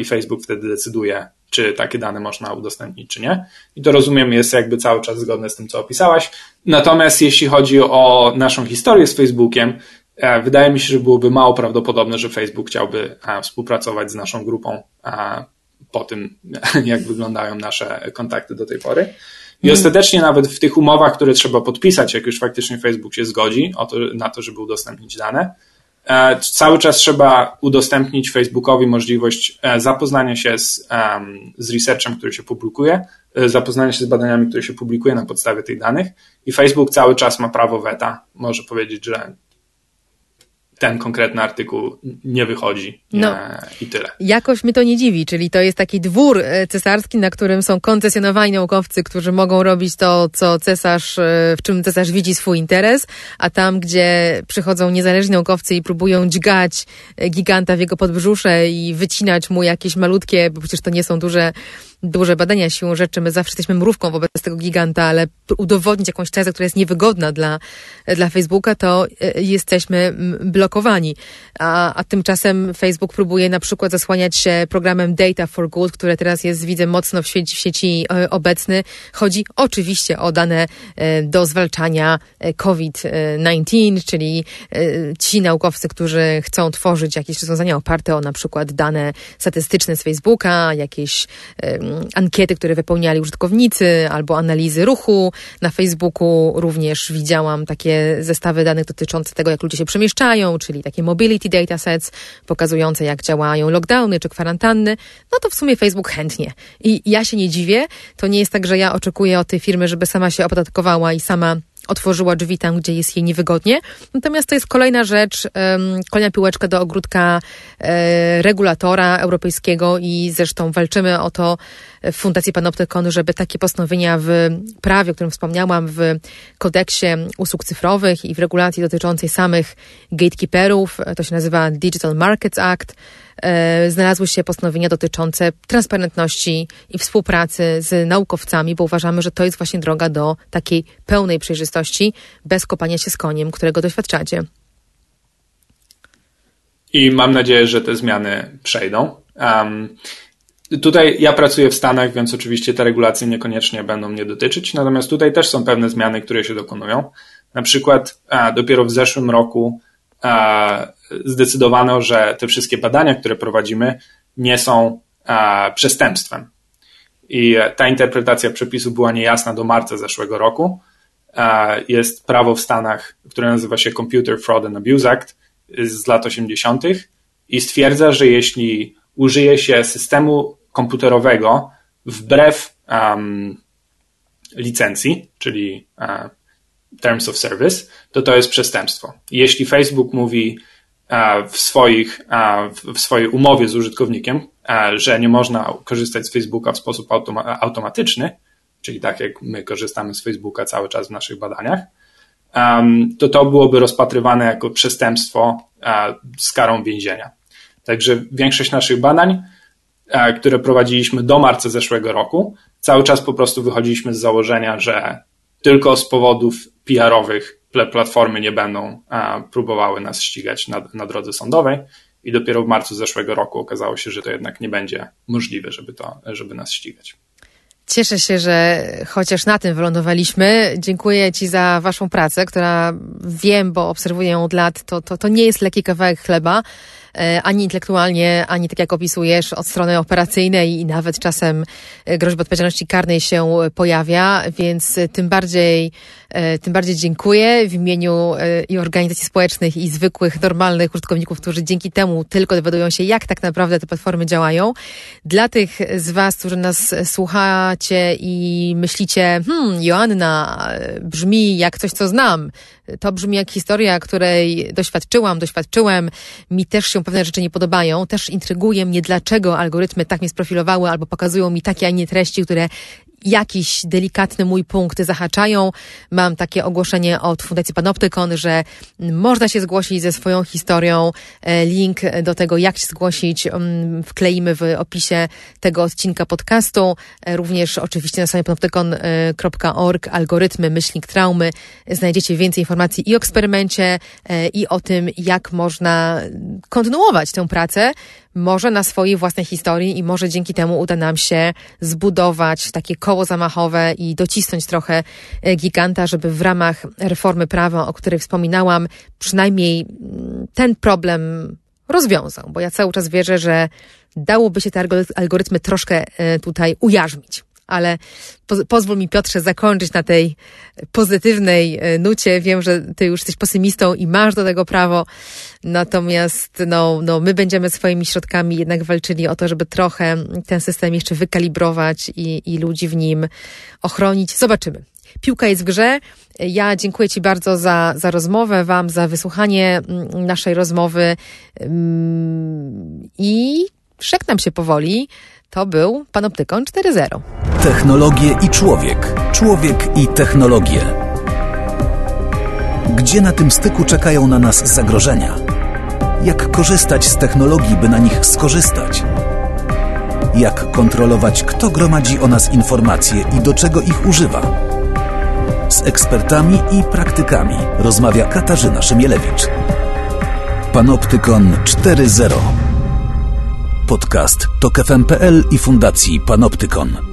i Facebook wtedy decyduje, czy takie dane można udostępnić, czy nie. I to rozumiem jest jakby cały czas zgodne z tym, co opisałaś. Natomiast jeśli chodzi o naszą historię z Facebookiem, e, wydaje mi się, że byłoby mało prawdopodobne, że Facebook chciałby e, współpracować z naszą grupą e, po tym, jak wyglądają nasze kontakty do tej pory. I mm. ostatecznie nawet w tych umowach, które trzeba podpisać, jak już faktycznie Facebook się zgodzi to, na to, żeby udostępnić dane, E, cały czas trzeba udostępnić Facebookowi możliwość e, zapoznania się z, z researchem, który się publikuje, e, zapoznania się z badaniami, które się publikuje na podstawie tych danych i Facebook cały czas ma prawo weta. Może powiedzieć, że ten konkretny artykuł nie wychodzi no, i tyle. Jakoś mnie to nie dziwi, czyli to jest taki dwór e, cesarski, na którym są koncesjonowani naukowcy, którzy mogą robić to, co cesarz, e, w czym cesarz widzi swój interes, a tam, gdzie przychodzą niezależni naukowcy i próbują dźgać e, giganta w jego podbrzusze i wycinać mu jakieś malutkie, bo przecież to nie są duże duże badania siłą rzeczy, my zawsze jesteśmy mrówką wobec tego giganta, ale udowodnić jakąś tezę, która jest niewygodna dla, dla Facebooka, to e, jesteśmy blokowani. A, a tymczasem Facebook próbuje na przykład zasłaniać się programem Data for Good, które teraz jest, widzę, mocno w sieci, w sieci e, obecny. Chodzi oczywiście o dane e, do zwalczania COVID-19, czyli ci naukowcy, którzy chcą tworzyć jakieś rozwiązania oparte o na przykład dane statystyczne z Facebooka, jakieś ankiety, które wypełniali użytkownicy, albo analizy ruchu. Na Facebooku również widziałam takie zestawy danych dotyczące tego, jak ludzie się przemieszczają, czyli takie mobility datasets pokazujące, jak działają lockdowny czy kwarantanny. No to w sumie Facebook chętnie. I ja się nie dziwię. To nie jest tak, że ja oczekuję od tej firmy, żeby sama się opodatkowała i sama otworzyła drzwi tam, gdzie jest jej niewygodnie. Natomiast to jest kolejna rzecz, kolejna piłeczka do ogródka e, regulatora europejskiego i zresztą walczymy o to w Fundacji Panoptykon, żeby takie postanowienia w prawie, o którym wspomniałam, w kodeksie usług cyfrowych i w regulacji dotyczącej samych gatekeeperów, to się nazywa Digital Markets Act, E, znalazły się postanowienia dotyczące transparentności i współpracy z naukowcami, bo uważamy, że to jest właśnie droga do takiej pełnej przejrzystości, bez kopania się z koniem, którego doświadczacie. I mam nadzieję, że te zmiany przejdą. Um, tutaj ja pracuję w Stanach, więc oczywiście te regulacje niekoniecznie będą mnie dotyczyć, natomiast tutaj też są pewne zmiany, które się dokonują. Na przykład a, dopiero w zeszłym roku zdecydowano, że te wszystkie badania, które prowadzimy, nie są przestępstwem. I ta interpretacja przepisu była niejasna do marca zeszłego roku. Jest prawo w Stanach, które nazywa się Computer Fraud and Abuse Act z lat 80. i stwierdza, że jeśli użyje się systemu komputerowego wbrew um, licencji, czyli Terms of Service, to to jest przestępstwo. Jeśli Facebook mówi, w, swoich, w swojej umowie z użytkownikiem, że nie można korzystać z Facebooka w sposób automatyczny, czyli tak jak my korzystamy z Facebooka cały czas w naszych badaniach, to to byłoby rozpatrywane jako przestępstwo z karą więzienia. Także większość naszych badań, które prowadziliśmy do marca zeszłego roku, cały czas po prostu wychodziliśmy z założenia, że tylko z powodów PR-owych platformy nie będą próbowały nas ścigać na, na drodze sądowej. I dopiero w marcu zeszłego roku okazało się, że to jednak nie będzie możliwe, żeby, to, żeby nas ścigać. Cieszę się, że chociaż na tym wylądowaliśmy. Dziękuję Ci za Waszą pracę, która wiem, bo obserwuję ją od lat, to, to, to nie jest lekki kawałek chleba. E, ani intelektualnie, ani tak jak opisujesz, od strony operacyjnej i nawet czasem e, groźba odpowiedzialności karnej się pojawia, więc tym bardziej, e, tym bardziej dziękuję w imieniu i organizacji społecznych, i zwykłych, normalnych użytkowników, którzy dzięki temu tylko dowiadują się, jak tak naprawdę te platformy działają. Dla tych z Was, którzy nas słuchacie i myślicie, hmm, Joanna brzmi jak coś, co znam. To brzmi jak historia, której doświadczyłam, doświadczyłem. Mi też się pewne rzeczy nie podobają. Też intryguje mnie, dlaczego algorytmy tak mnie sprofilowały albo pokazują mi takie, a nie treści, które jakiś delikatny mój punkt zahaczają. Mam takie ogłoszenie od Fundacji Panoptykon, że można się zgłosić ze swoją historią. E, link do tego, jak się zgłosić, mm, wkleimy w opisie tego odcinka podcastu. E, również oczywiście na stronie panoptykon.org algorytmy myślnik traumy znajdziecie więcej informacji i o eksperymencie, e, i o tym, jak można kontynuować tę pracę może na swojej własnej historii i może dzięki temu uda nam się zbudować takie koło zamachowe i docisnąć trochę e, giganta, żeby w ramach reformy prawa, o której wspominałam, przynajmniej mm, ten problem rozwiązał, bo ja cały czas wierzę, że dałoby się te algorytmy troszkę e, tutaj ujarzmić. Ale po, pozwól mi Piotrze zakończyć na tej pozytywnej e, nucie. Wiem, że ty już jesteś pesymistą i masz do tego prawo, natomiast no, no, my będziemy swoimi środkami jednak walczyli o to, żeby trochę ten system jeszcze wykalibrować i, i ludzi w nim ochronić. Zobaczymy. Piłka jest w grze. Ja dziękuję Ci bardzo za, za rozmowę, Wam za wysłuchanie mm, naszej rozmowy mm, i żegnam się powoli. To był Panoptykon 4.0. Technologie i człowiek. Człowiek i technologie. Gdzie na tym styku czekają na nas zagrożenia? Jak korzystać z technologii, by na nich skorzystać? Jak kontrolować, kto gromadzi o nas informacje i do czego ich używa? Z ekspertami i praktykami rozmawia Katarzyna Szymielewicz. Panoptykon 4.0 Podcast to KFM.pl i Fundacji Panoptykon.